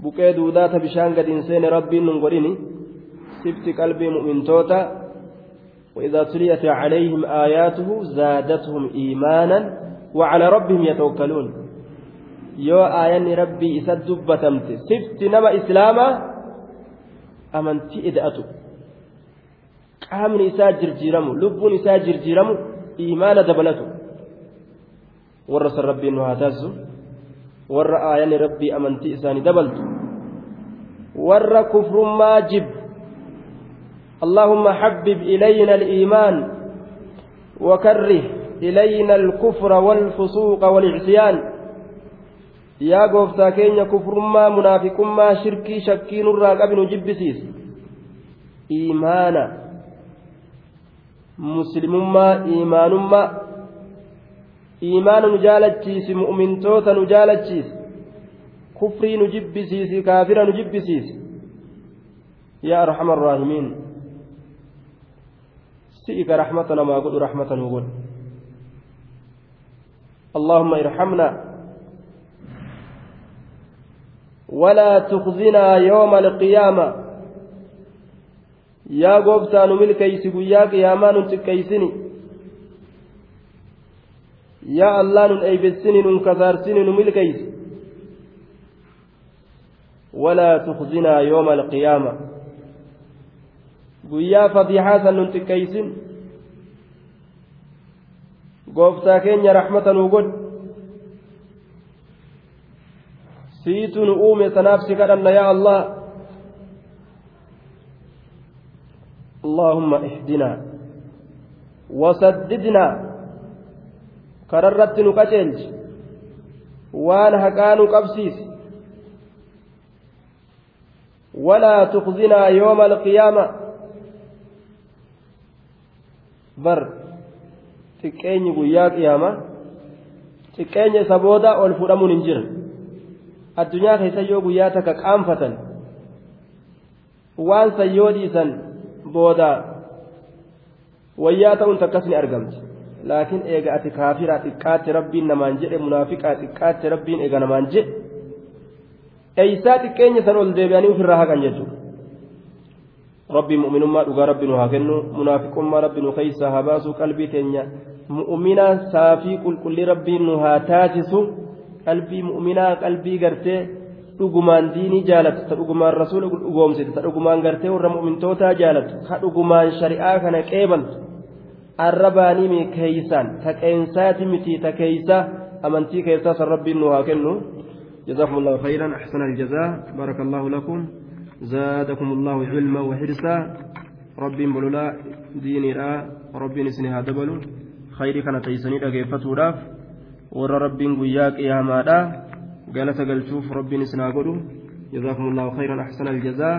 buqqee duudaa ta bishaan gadin seene rabbiin nun godhini sifti qalbii mu'mintoota وإذا تليت عليهم آياته زادتهم إيمانا وعلى ربهم يتوكلون. يو آيان ربي إسد دبتمت سفت نما إسلاما أمنتي إدأتو قامن إسا جرجيرمو لبون إسا جرجيرمو إيمان دبلتو. ورس ربي إنه هاتاسو ور آيان ربي أمنتي إساني دبلتو. ور كفر ما جب اللهم حبب إلينا الإيمان وكره إلينا الكفر والفسوق والعصيان. يا قوفتا كينيا كفر ما منافق ما شركي شكين الراقب جبسيس. إيمانا. مسلم ما إيمان ما. إيمان نجالتشيس مؤمن توتا نجالتشيس. كفري نجبسيس كافر نجبسيس. يا أرحم الراحمين. Rahmata namaa godhu rahmata nuu godhu اللهم ارحمنا. ولا تخزنا يوم القيامة. يا قبطان ملكيس يا قيامان تكيسني يا الله نن أيبسني نن كثارسني نملكيس ولا تخزنا يوم القيامة. Guyyaa fadiixaa san nun xiqqeeysin gooftaa keenya raxmata nuu godhi siitu nu uume sanaaf si kadhanna yaa allah اللهم اهدنا وسددنا كررت نكتلج وان هكان قبسيس ولا تخزنا يوم القيامه bar xiqqeenyi guyyaa qiyaamaa xiqqeenya isa booda ol fudhamuun hin jiran addunyaa keessa yoo guyyaa takka qaanfatan waan san yoo dhiisan booda wayyaa ta'uun takkas ni argamti laakiin eega ati kaafiraa xiqqaatti rabbiin namaan jedhe munaafiqaa xiqqaatti rabbiin eega namaan jedhe eeysaa xiqqeenya san ol deebi'anii ofirraa haqan jechuudha. Rabbii mu'minummaa dhugaa rabbi nu haa kennu munaafiqummaa rabbi nu keeysaa haa baasu qalbii teenya mu'mina saafii qulqullii rabbiin nu haa taasisu qalbii mu'minaa qalbii gartee dhugumaan diinii jaalatu ta dhugumaan rasuula dhugoomsite ta dhugumaan gartee warra mu'mintootaa jaalatu ka dhugumaan shari'aa kana qeebaltu arrabaanii keeysaan ta qeensaati miti ta keeysa amantii keessaa san rabbiin nu haa kennu جزاكم الله خيرا أحسن الجزاء بارك الله لكم زادكم الله علما وحرصا. ربي بلولا ديني را ربي نسنها دبلو. خير كان تيسني دغيفتو راف ور ربي غياك يا مادا. قالت قلتوف ربي نسنا قدو. جزاكم الله خيرا أحسن الجزاء.